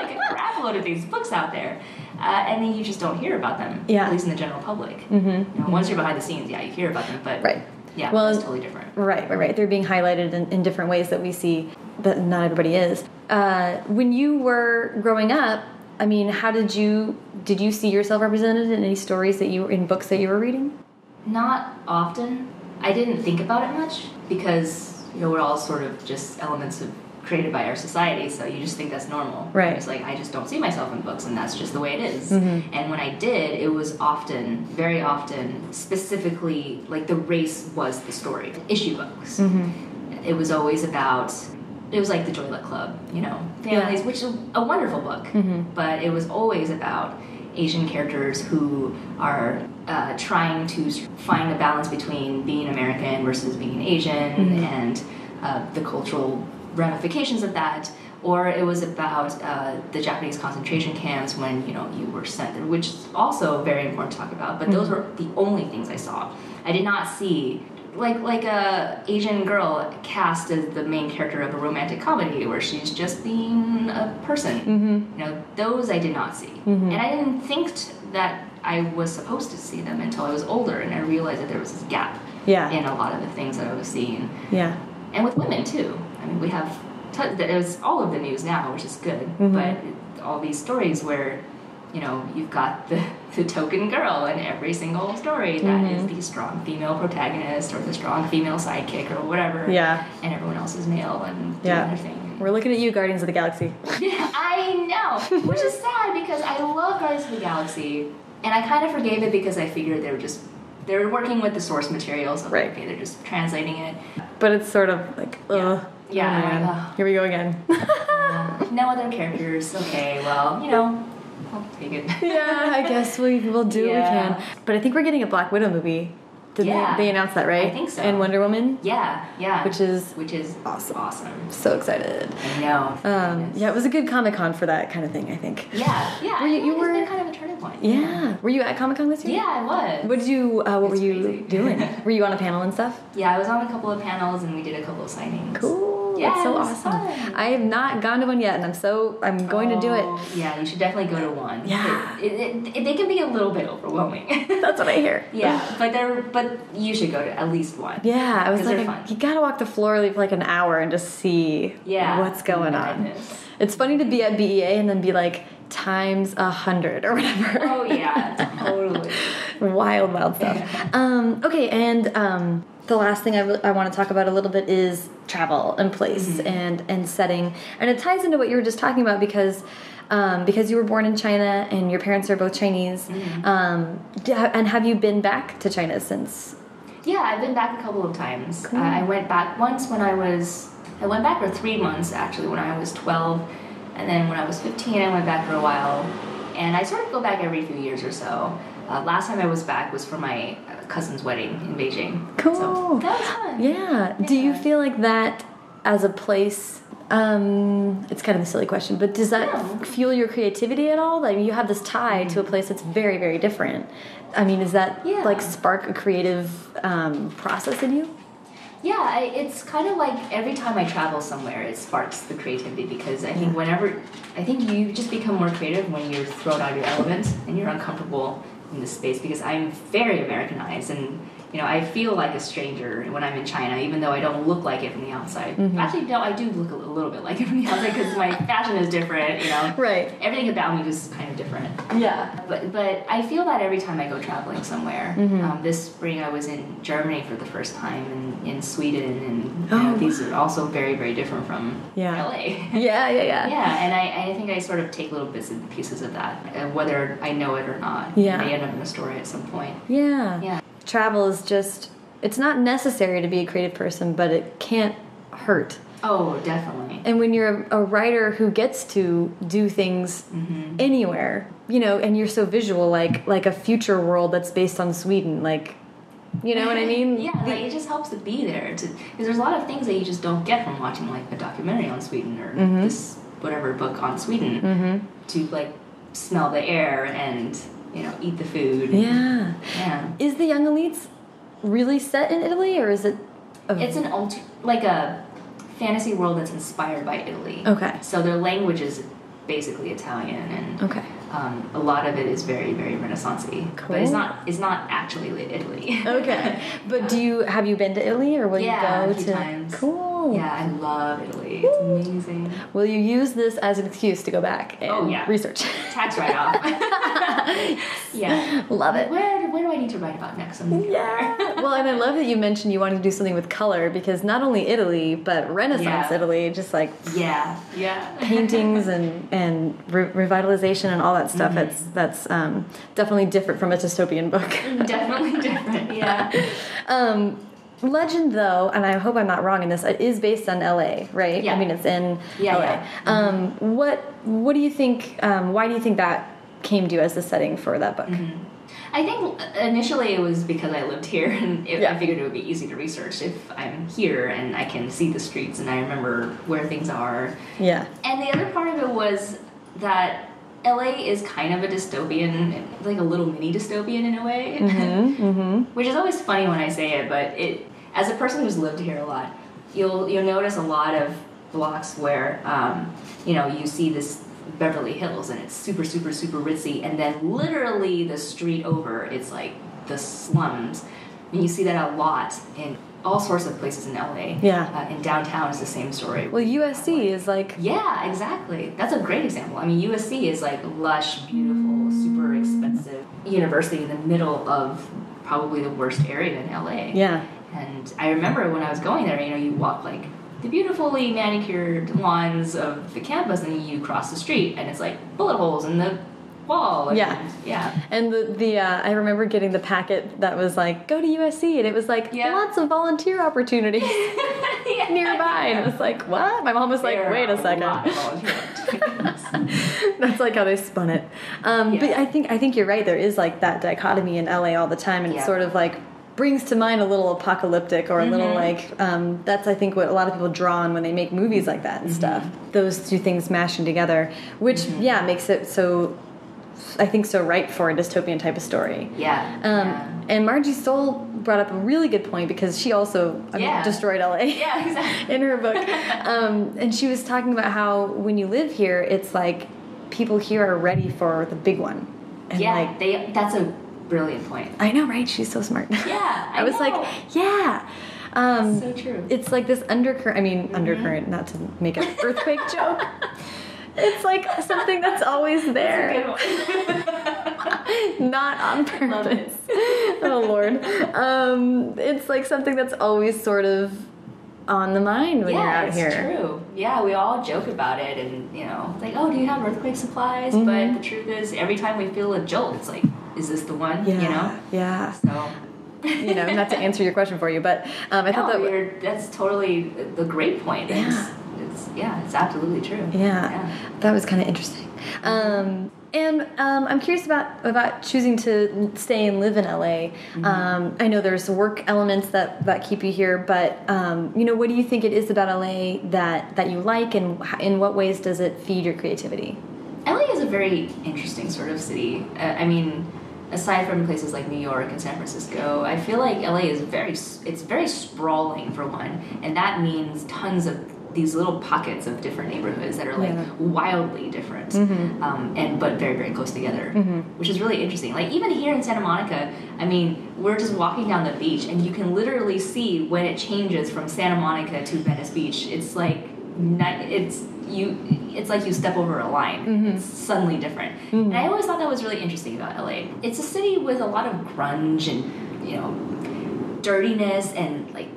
like a crap load of these books out there, uh, and then you just don't hear about them. Yeah. At least in the general public. Mm-hmm. You know, once you're behind the scenes, yeah, you hear about them, but Right. yeah, Well, that's totally different. Right, right, right. They're being highlighted in, in different ways that we see, but not everybody is. Uh, when you were growing up, I mean, how did you did you see yourself represented in any stories that you were in books that you were reading? Not often. I didn't think about it much because you know we're all sort of just elements of created by our society, so you just think that's normal. Right. It's like I just don't see myself in books, and that's just the way it is. Mm-hmm. And when I did, it was often, very often, specifically like the race was the story. Issue books. Mm-hmm. It was always about. It was like the Joy Luck Club, you know, families, which is a wonderful book, Mm-hmm. but it was always about Asian characters who are uh, trying to find a balance between being American versus being Asian Mm-hmm. and uh, the cultural ramifications of that. Or it was about uh, the Japanese concentration camps when you know you were sent there, which is also very important to talk about. But those were the only things I saw. I did not see like like a Asian girl cast as the main character of a romantic comedy where she's just being a person. Mm-hmm. You know, those I did not see, and I didn't think t- that I was supposed to see them until I was older, and I realized that there was this gap Yeah. in a lot of the things that I was seeing, Yeah. and with women too. I mean, we have t- there's all of the news now, which is good, Mhm. but all these stories where you know you've got the the token girl in every single story that is Mm-hmm. the strong female protagonist or the strong female sidekick or whatever. Yeah. And everyone else is male and doing Yeah. their thing. We're looking at you, Guardians of the Galaxy. I know, which is sad because I love Guardians of the Galaxy, and I kind of forgave it because I figured they were just they're working with the source material, so Right. okay, they're just translating it. But it's sort of like, ugh. Yeah, oh. Here we go again. Uh, no other characters. Okay, well, you know, I'll take it. yeah, I guess we will do Yeah. what we can. But I think we're getting a Black Widow movie. Did Yeah. they, they announce that, right? I think so. And Wonder Woman. Yeah, yeah. Which is which is awesome. Awesome. So excited. I know. Um, yeah, it was a good Comic Con for that kind of thing. I think. Yeah, yeah. Were you- you were- been kind of a turning point. Yeah. Were you at Comic Con this year? Yeah, I was. What did you? Uh, what It's were you crazy. doing? were you on a panel and stuff? Yeah, I was on a couple of panels and we did a couple of signings. Cool. Yeah, That's so awesome. fun. I have not gone to one yet, and I'm so I'm going to do it. Oh, Yeah, you should definitely go to one. Yeah. It, it, it, they can be a little bit overwhelming. That's what I hear. yeah, but they're but you should go to at least one. Yeah, I was like, I- you gotta walk the floor for like an hour and just see Yeah. what's going oh on. It's funny to be at BEA and then be like times a hundred or whatever. Oh yeah, totally. wild, wild stuff. um, okay, and um, the last thing I, I want to talk about a little bit is travel and place Mm-hmm. and and setting, and it ties into what you were just talking about because. Um, because you were born in China and your parents are both Chinese, Mm-hmm. um, and have you been back to China since? Yeah, I've been back a couple of times. Uh, I went back once when I was, I went back for three months actually when I was 12. And then when I was 15, I went back for a while. And I sort of go back every few years or so. Uh, last time I was back was for my uh, cousin's wedding in Beijing. Cool. So that was fun. Yeah. Do you feel like that as a place? Um, it's kind of a silly question, but does that No. fuel your creativity at all? Like you have this tie to a place that's very, very different. I mean, does that Yeah. like spark a creative um, process in you? Yeah, I, it's kind of like every time I travel somewhere, it sparks the creativity because I think whenever, I think you just become more creative when you're thrown out of your element and you're uncomfortable in this space because I'm very Americanized and you know I feel like a stranger when I'm in China even though I don't look like it from the outside. Actually, no, I do look a little bit like it from the outside because my fashion is different. You know, Right. everything about me is kind of different. Yeah. But but I feel that every time I go traveling somewhere. Mm-hmm. Um, this spring I was in Germany for the first time and in Sweden and you Oh, know, these are also very very different from Yeah. LA. Yeah, yeah, yeah. yeah, and I, I think I sort of take little bits and pieces of that, uh, whether I know it or not. Yeah. They end up in a story at some point. Yeah. Yeah. Travel is just, it's not necessary to be a creative person, but it can't hurt. Oh, definitely. And when you're a, a writer who gets to do things Mm-hmm. anywhere, you know, and you're so visual, like like a future world that's based on Sweden, like, you know what I mean? Yeah, like, it just helps to be there because there's a lot of things that you just don't get from watching like a documentary on Sweden or Mm-hmm. this whatever book on Sweden. To like smell the air and you know eat the food. Yeah. yeah. Is the Young Elites really set in Italy, or is it? A, It's an alter like a fantasy world that's inspired by Italy. Okay. So their language is basically Italian and okay. um, a lot of it is very very Renaissancey. But it's not it's not actually Italy. Okay. But do you have you been to Italy, or will Yeah, you a go few to? times. Cool. Yeah, I love Italy. It's amazing. Will you use this as an excuse to go back and Oh, yeah. research? Tax write off. yeah. Love it. Where where do I need to write about next? I'm gonna go Yeah. well, and I love that you mentioned you wanted to do something with color because not only Italy, but Renaissance Yeah. Italy, just like Yeah. Yeah. paintings and and re revitalization and all that stuff. Mm-hmm. It's that's um, definitely different from a dystopian book. Definitely different. Yeah. um, Legend, though, and I hope I'm not wrong in this, it is based on L.A., right? Yeah. I mean, it's in Yeah, L.A. yeah. Um, what What do you think? Um, why do you think that came to you as the setting for that book? Mm-hmm. I think initially it was because I lived here and it, Yeah. I figured it would be easy to research if I'm here and I can see the streets and I remember where things are. Yeah. And the other part of it was that LA is kind of a dystopian, like a little mini dystopian in a way. Mm-hmm. which is always funny when I say it, but it as a person who's lived here a lot, you'll you'll notice a lot of blocks where um, you know you see this Beverly Hills and it's super super super ritzy, and then literally the street over it's like the slums, and you see that a lot in all sorts of places in LA. Yeah. uh, in downtown is the same story. Well, USC is like Yeah, exactly. That's a great example. I mean, USC is like lush, beautiful, super expensive. university in the middle of probably the worst area in LA. Yeah. And I remember when I was going there, you know, you walk like the beautifully manicured lawns of the campus, and you cross the street, and it's like bullet holes in the wall. And, Yeah. yeah. And the the uh, I remember getting the packet that was like go to USC and it was like Yeah. lots of volunteer opportunities Yeah. nearby and it was like what? My mom was like There wait a second. lot of volunteers. That's like how they spun it. Um, But I think I think you're right. There is like that dichotomy in LA all the time, and it Yeah. sort of like brings to mind a little apocalyptic or a little Mm-hmm. like um, that's I think what a lot of people draw on when they make movies like that and Mm-hmm. stuff. Those two things mashing together, which yeah makes it so. I think so right for a dystopian type of story. yeah. Um, yeah. And Margie Stohl brought up a really good point because she also I mean, Yeah. destroyed LA Yeah, exactly. in her book. Um, and she was talking about how when you live here, it's like people here are ready for the big one. And yeah, like, they. That's a brilliant point. I know, right? She's so smart. Yeah, I I, was know. like, yeah. Um, So true. It's like this undercurrent. I mean, Mm-hmm. undercurrent, not to make an earthquake joke. It's like something that's always there. Good one. not on purpose. oh Lord. Um, it's like something that's always sort of on the mind when yeah, you're out it's here. true. Yeah, we all joke about it, and you know, like, oh, do you have earthquake supplies? Mhm. But the truth is, every time we feel a jolt, it's like, is this the one? Yeah. You know. Yeah. So. You know, not to answer your question for you, but um, I thought that. that's totally the great point. Yeah. it's yeah, it's absolutely true. Yeah, that was kind of interesting. Um, and um, I'm curious about about choosing to stay and live in LA. Mm-hmm. Um, I know there's work elements that that keep you here, but um, you know, what do you think it is about LA that that you like, and in what ways does it feed your creativity? LA is a very interesting sort of city. Uh, I mean, aside from places like New York and San Francisco, I feel like LA is very it's very sprawling for one, and that means tons of these little pockets of different neighborhoods that are like Yeah. wildly different, um, and but very very close together, which is really interesting. Like even here in Santa Monica, I mean, we're just walking down the beach, and you can literally see when it changes from Santa Monica to Venice Beach. It's like it's you it's like you step over a line. Mm-hmm. It's suddenly different. Mm-hmm. And i always thought that was really interesting about la it's a city with a lot of grunge and you know dirtiness and like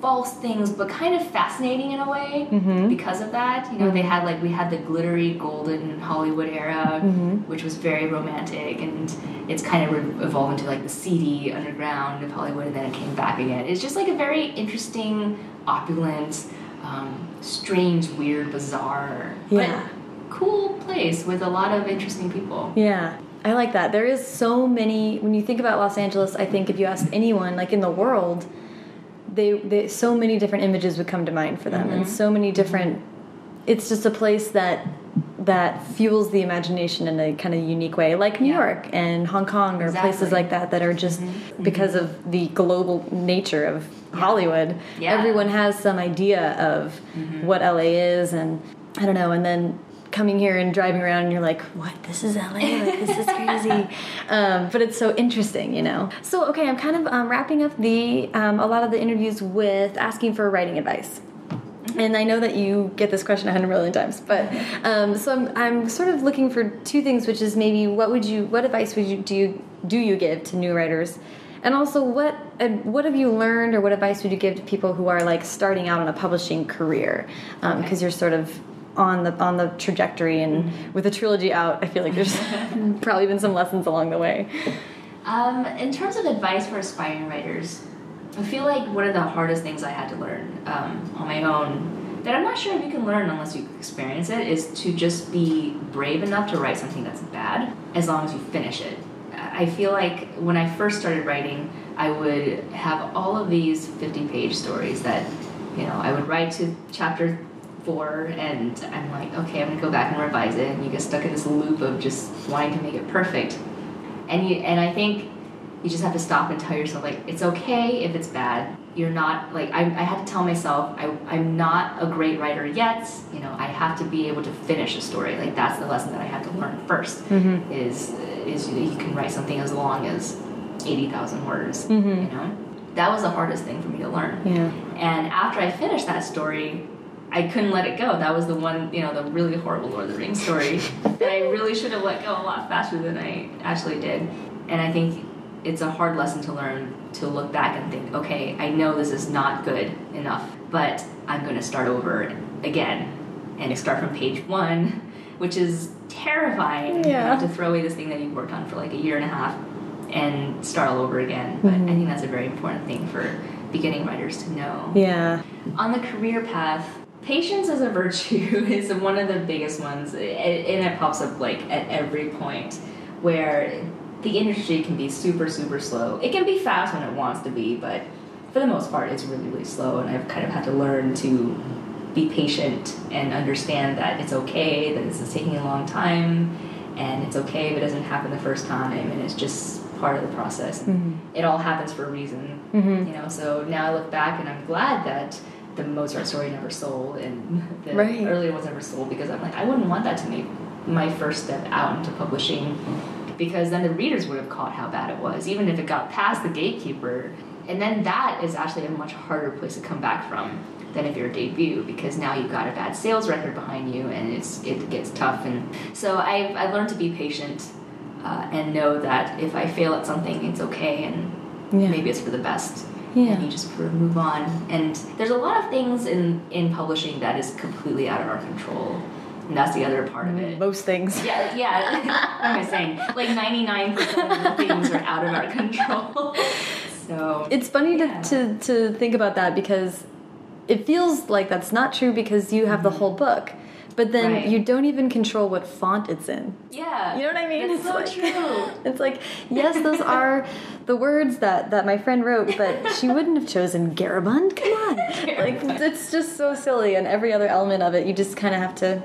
false things but kind of fascinating in a way mm-hmm. because of that. You know they had like we had the glittery golden hollywood era which was very romantic and it's kind of evolved into like the seedy underground of hollywood and then it came back again. It's just like a very interesting opulent um, strange weird bizarre Yeah. but cool place with a lot of interesting people Yeah, I like that. There is so many. When you think about Los Angeles, I think if you ask anyone, like in the world, they, they so many different images would come to mind for them, and so many different. It's just a place that that fuels the imagination in a kind of unique way, like New Yeah. York and Hong Kong or places like that that are just because of the global nature of Hollywood. Yeah. Everyone has some idea of what LA is, and I don't know, and then coming here and driving around and you're like what? This is la like this is crazy. Um, but it's so interesting you know? So okay i'm kind of um, wrapping up the um, a lot of the interviews with asking for writing advice and I know that you get this question a hundred million times, but um, so I'm, I'm sort of looking for two things, which is maybe what would you, what advice would you do you do you give to new writers, and also what uh, what have you learned or what advice would you give to people who are like starting out on a publishing career, because Okay. you're sort of on the on the trajectory and with a trilogy out, I feel like there's probably been some lessons along the way. Um, in terms of advice for aspiring writers, I feel like one of the hardest things I had to learn um, on my own that I'm not sure if you can learn unless you experience it is to just be brave enough to write something that's bad as long as you finish it. I feel like when I first started writing, I would have all of these 50 page stories that, you know, I would write to chapter four and I'm like, okay, I'm gonna go back and revise it. And you get stuck in this loop of just wanting to make it perfect and you and I think you just have to stop and tell yourself like it's okay if it's bad. You're not like I, I had to tell myself I, I'm not a great writer yet. You know I have to be able to finish a story. Like that's the lesson that I had to learn 1st mm-hmm. Is is that you can write something as long as eighty thousand words. Mm-hmm. You know that was the hardest thing for me to learn. Yeah. And after I finished that story, I couldn't let it go. That was the one, you know, the really horrible Lord of the Rings story that I really should have let go a lot faster than I actually did. and I think it's a hard lesson to learn to look back and think, okay, I know this is not good enough, but I'm going to start over again and start from page one, which is terrifying Yeah. you know, to throw away this thing that you've worked on for like a year and a half and start all over again. But Mhm. I think that's a very important thing for beginning writers to know. Yeah. On the career path, patience as a virtue is one of the biggest ones, and it pops up like at every point where the industry can be super, super slow. It can be fast when it wants to be, but for the most part, it's really, really slow, and I've kind of had to learn to be patient and understand that it's okay that this is taking a long time, and it's okay if it doesn't happen the first time, and it's just part of the process. Mhm. It all happens for a reason. Mhm. You know, so now I look back and I'm glad that the Mozart story never sold and the Right. earlier ones never sold because I'm like I wouldn't want that to be my first step out into publishing because then the readers would have caught how bad it was even if it got past the gatekeeper. And then that is actually a much harder place to come back from than if you're a debut because now you've got a bad sales record behind you and it's it gets tough. And so I've, I've learned to be patient uh, and know that if I fail at something it's okay and Yeah. maybe it's for the best. Yeah. and you just move on. And there's a lot of things in in publishing that is completely out of our control and that's the other part of it mm, Most things. yeah yeah what am i saying like 99% of the things are out of our control so It's funny Yeah. to, to, to think about that because it feels like that's not true because you have the mm-hmm. whole book. But then Right. you don't even control what font it's in. yeah You know what I mean? that's so like, true It's like, yes, those are the words that, that my friend wrote, but she wouldn't have chosen Garamond. Come on. Like, it's just so silly, and every other element of it, you just kind of have to,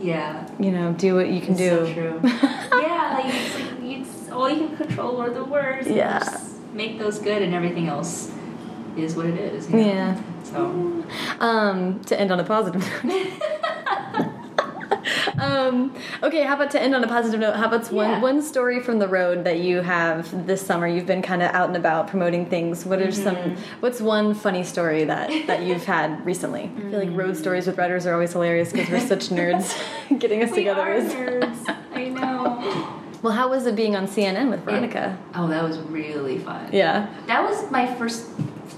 yeah you know, do what you can it's do. so true yeah like it's, like it's all you can control are the words Yeah. just make those good and everything else is what it is you know? Yeah. so Um, to end on a positive note. um, okay, how about to end on a positive note? How about one Yeah. one story from the road that you have this summer? You've been kind of out and about promoting things. What are some? Mm-hmm. What's one funny story that that you've had recently? I feel like road stories with writers are always hilarious because we're such nerds. Getting us we together are is. nerds i know Well, how was it being on CNN with Veronica? Oh, that was really fun. Yeah. That was my first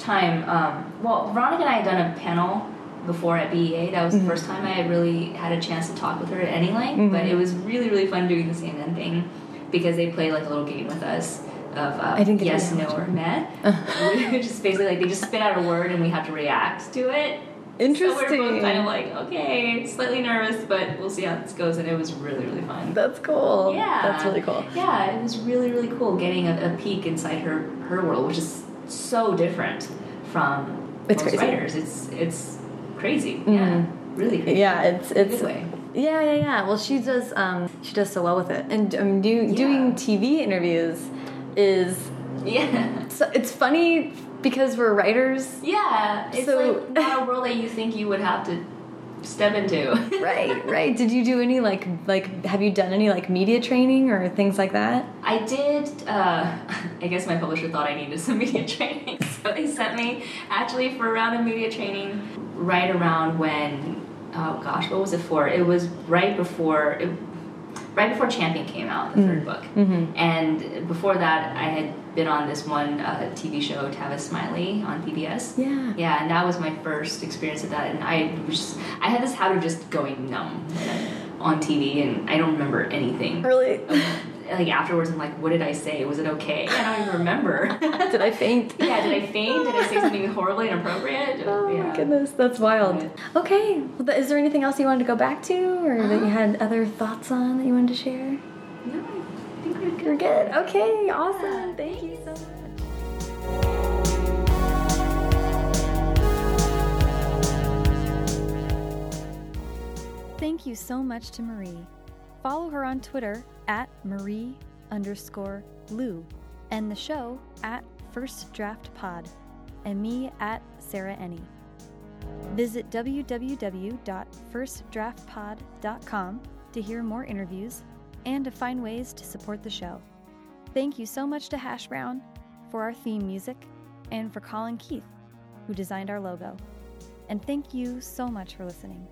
time. Um, well, Veronica and I had done a panel before at BEA. That was the first time I had really had a chance to talk with her at any length. But it was really, really fun doing the CNN thing because they play like a little game with us of uh, I didn't yes, no, or meh. Which is basically like they just spit out a word and we have to react to it. So we're both kind of like, okay, slightly nervous, but we'll see how this goes. And it was really, really fun. That's cool. Yeah, That's really cool. Yeah, it was really really cool getting a, a peek inside her her world, which is so different from It's most crazy. writers. It's it's crazy. Mhm. Yeah, really. Crazy. Yeah, it's it's yeah, yeah, yeah. Well, she does um she does so well with it, and um, do, doing TV interviews is Yeah, so it's funny because we're writers, yeah. It's So- like not a world that you think you would have to step into. right? Right. Did you do any like like have you done any like media training or things like that? I did. Uh, I guess my publisher thought I needed some media training, so they sent me actually for a round of media training right around when. Oh gosh, what was it for? It was right before. It, right before Champion came out, the third book, Mhm. and before that, I had been on this one uh, TV show, Tavis Smiley, on PBS. Yeah. Yeah, and that was my first experience of that, and I was just, I had this habit of just going numb on TV, and I don't remember anything Really? like afterwards I'm like, what did I say? Was it okay? I don't even remember. Did I faint? yeah, did I faint? Did I say something horribly inappropriate? Oh yeah. my goodness, that's wild. Right. Okay, well, is there anything else you wanted to go back to, or that you uh-huh. had other thoughts on that you wanted to share? No, I think we're good. You're good. Okay, awesome. Thank you so much. Thank you so much to Marie. Follow her on Twitter at Marie underscore Lu and the show at First Draft Pod and me at Sarah Enni. Visit www.firstdraftpod.com to hear more interviews and to find ways to support the show. Thank you so much to Hash Brown for our theme music and for Colin Keith, who designed our logo. And thank you so much for listening.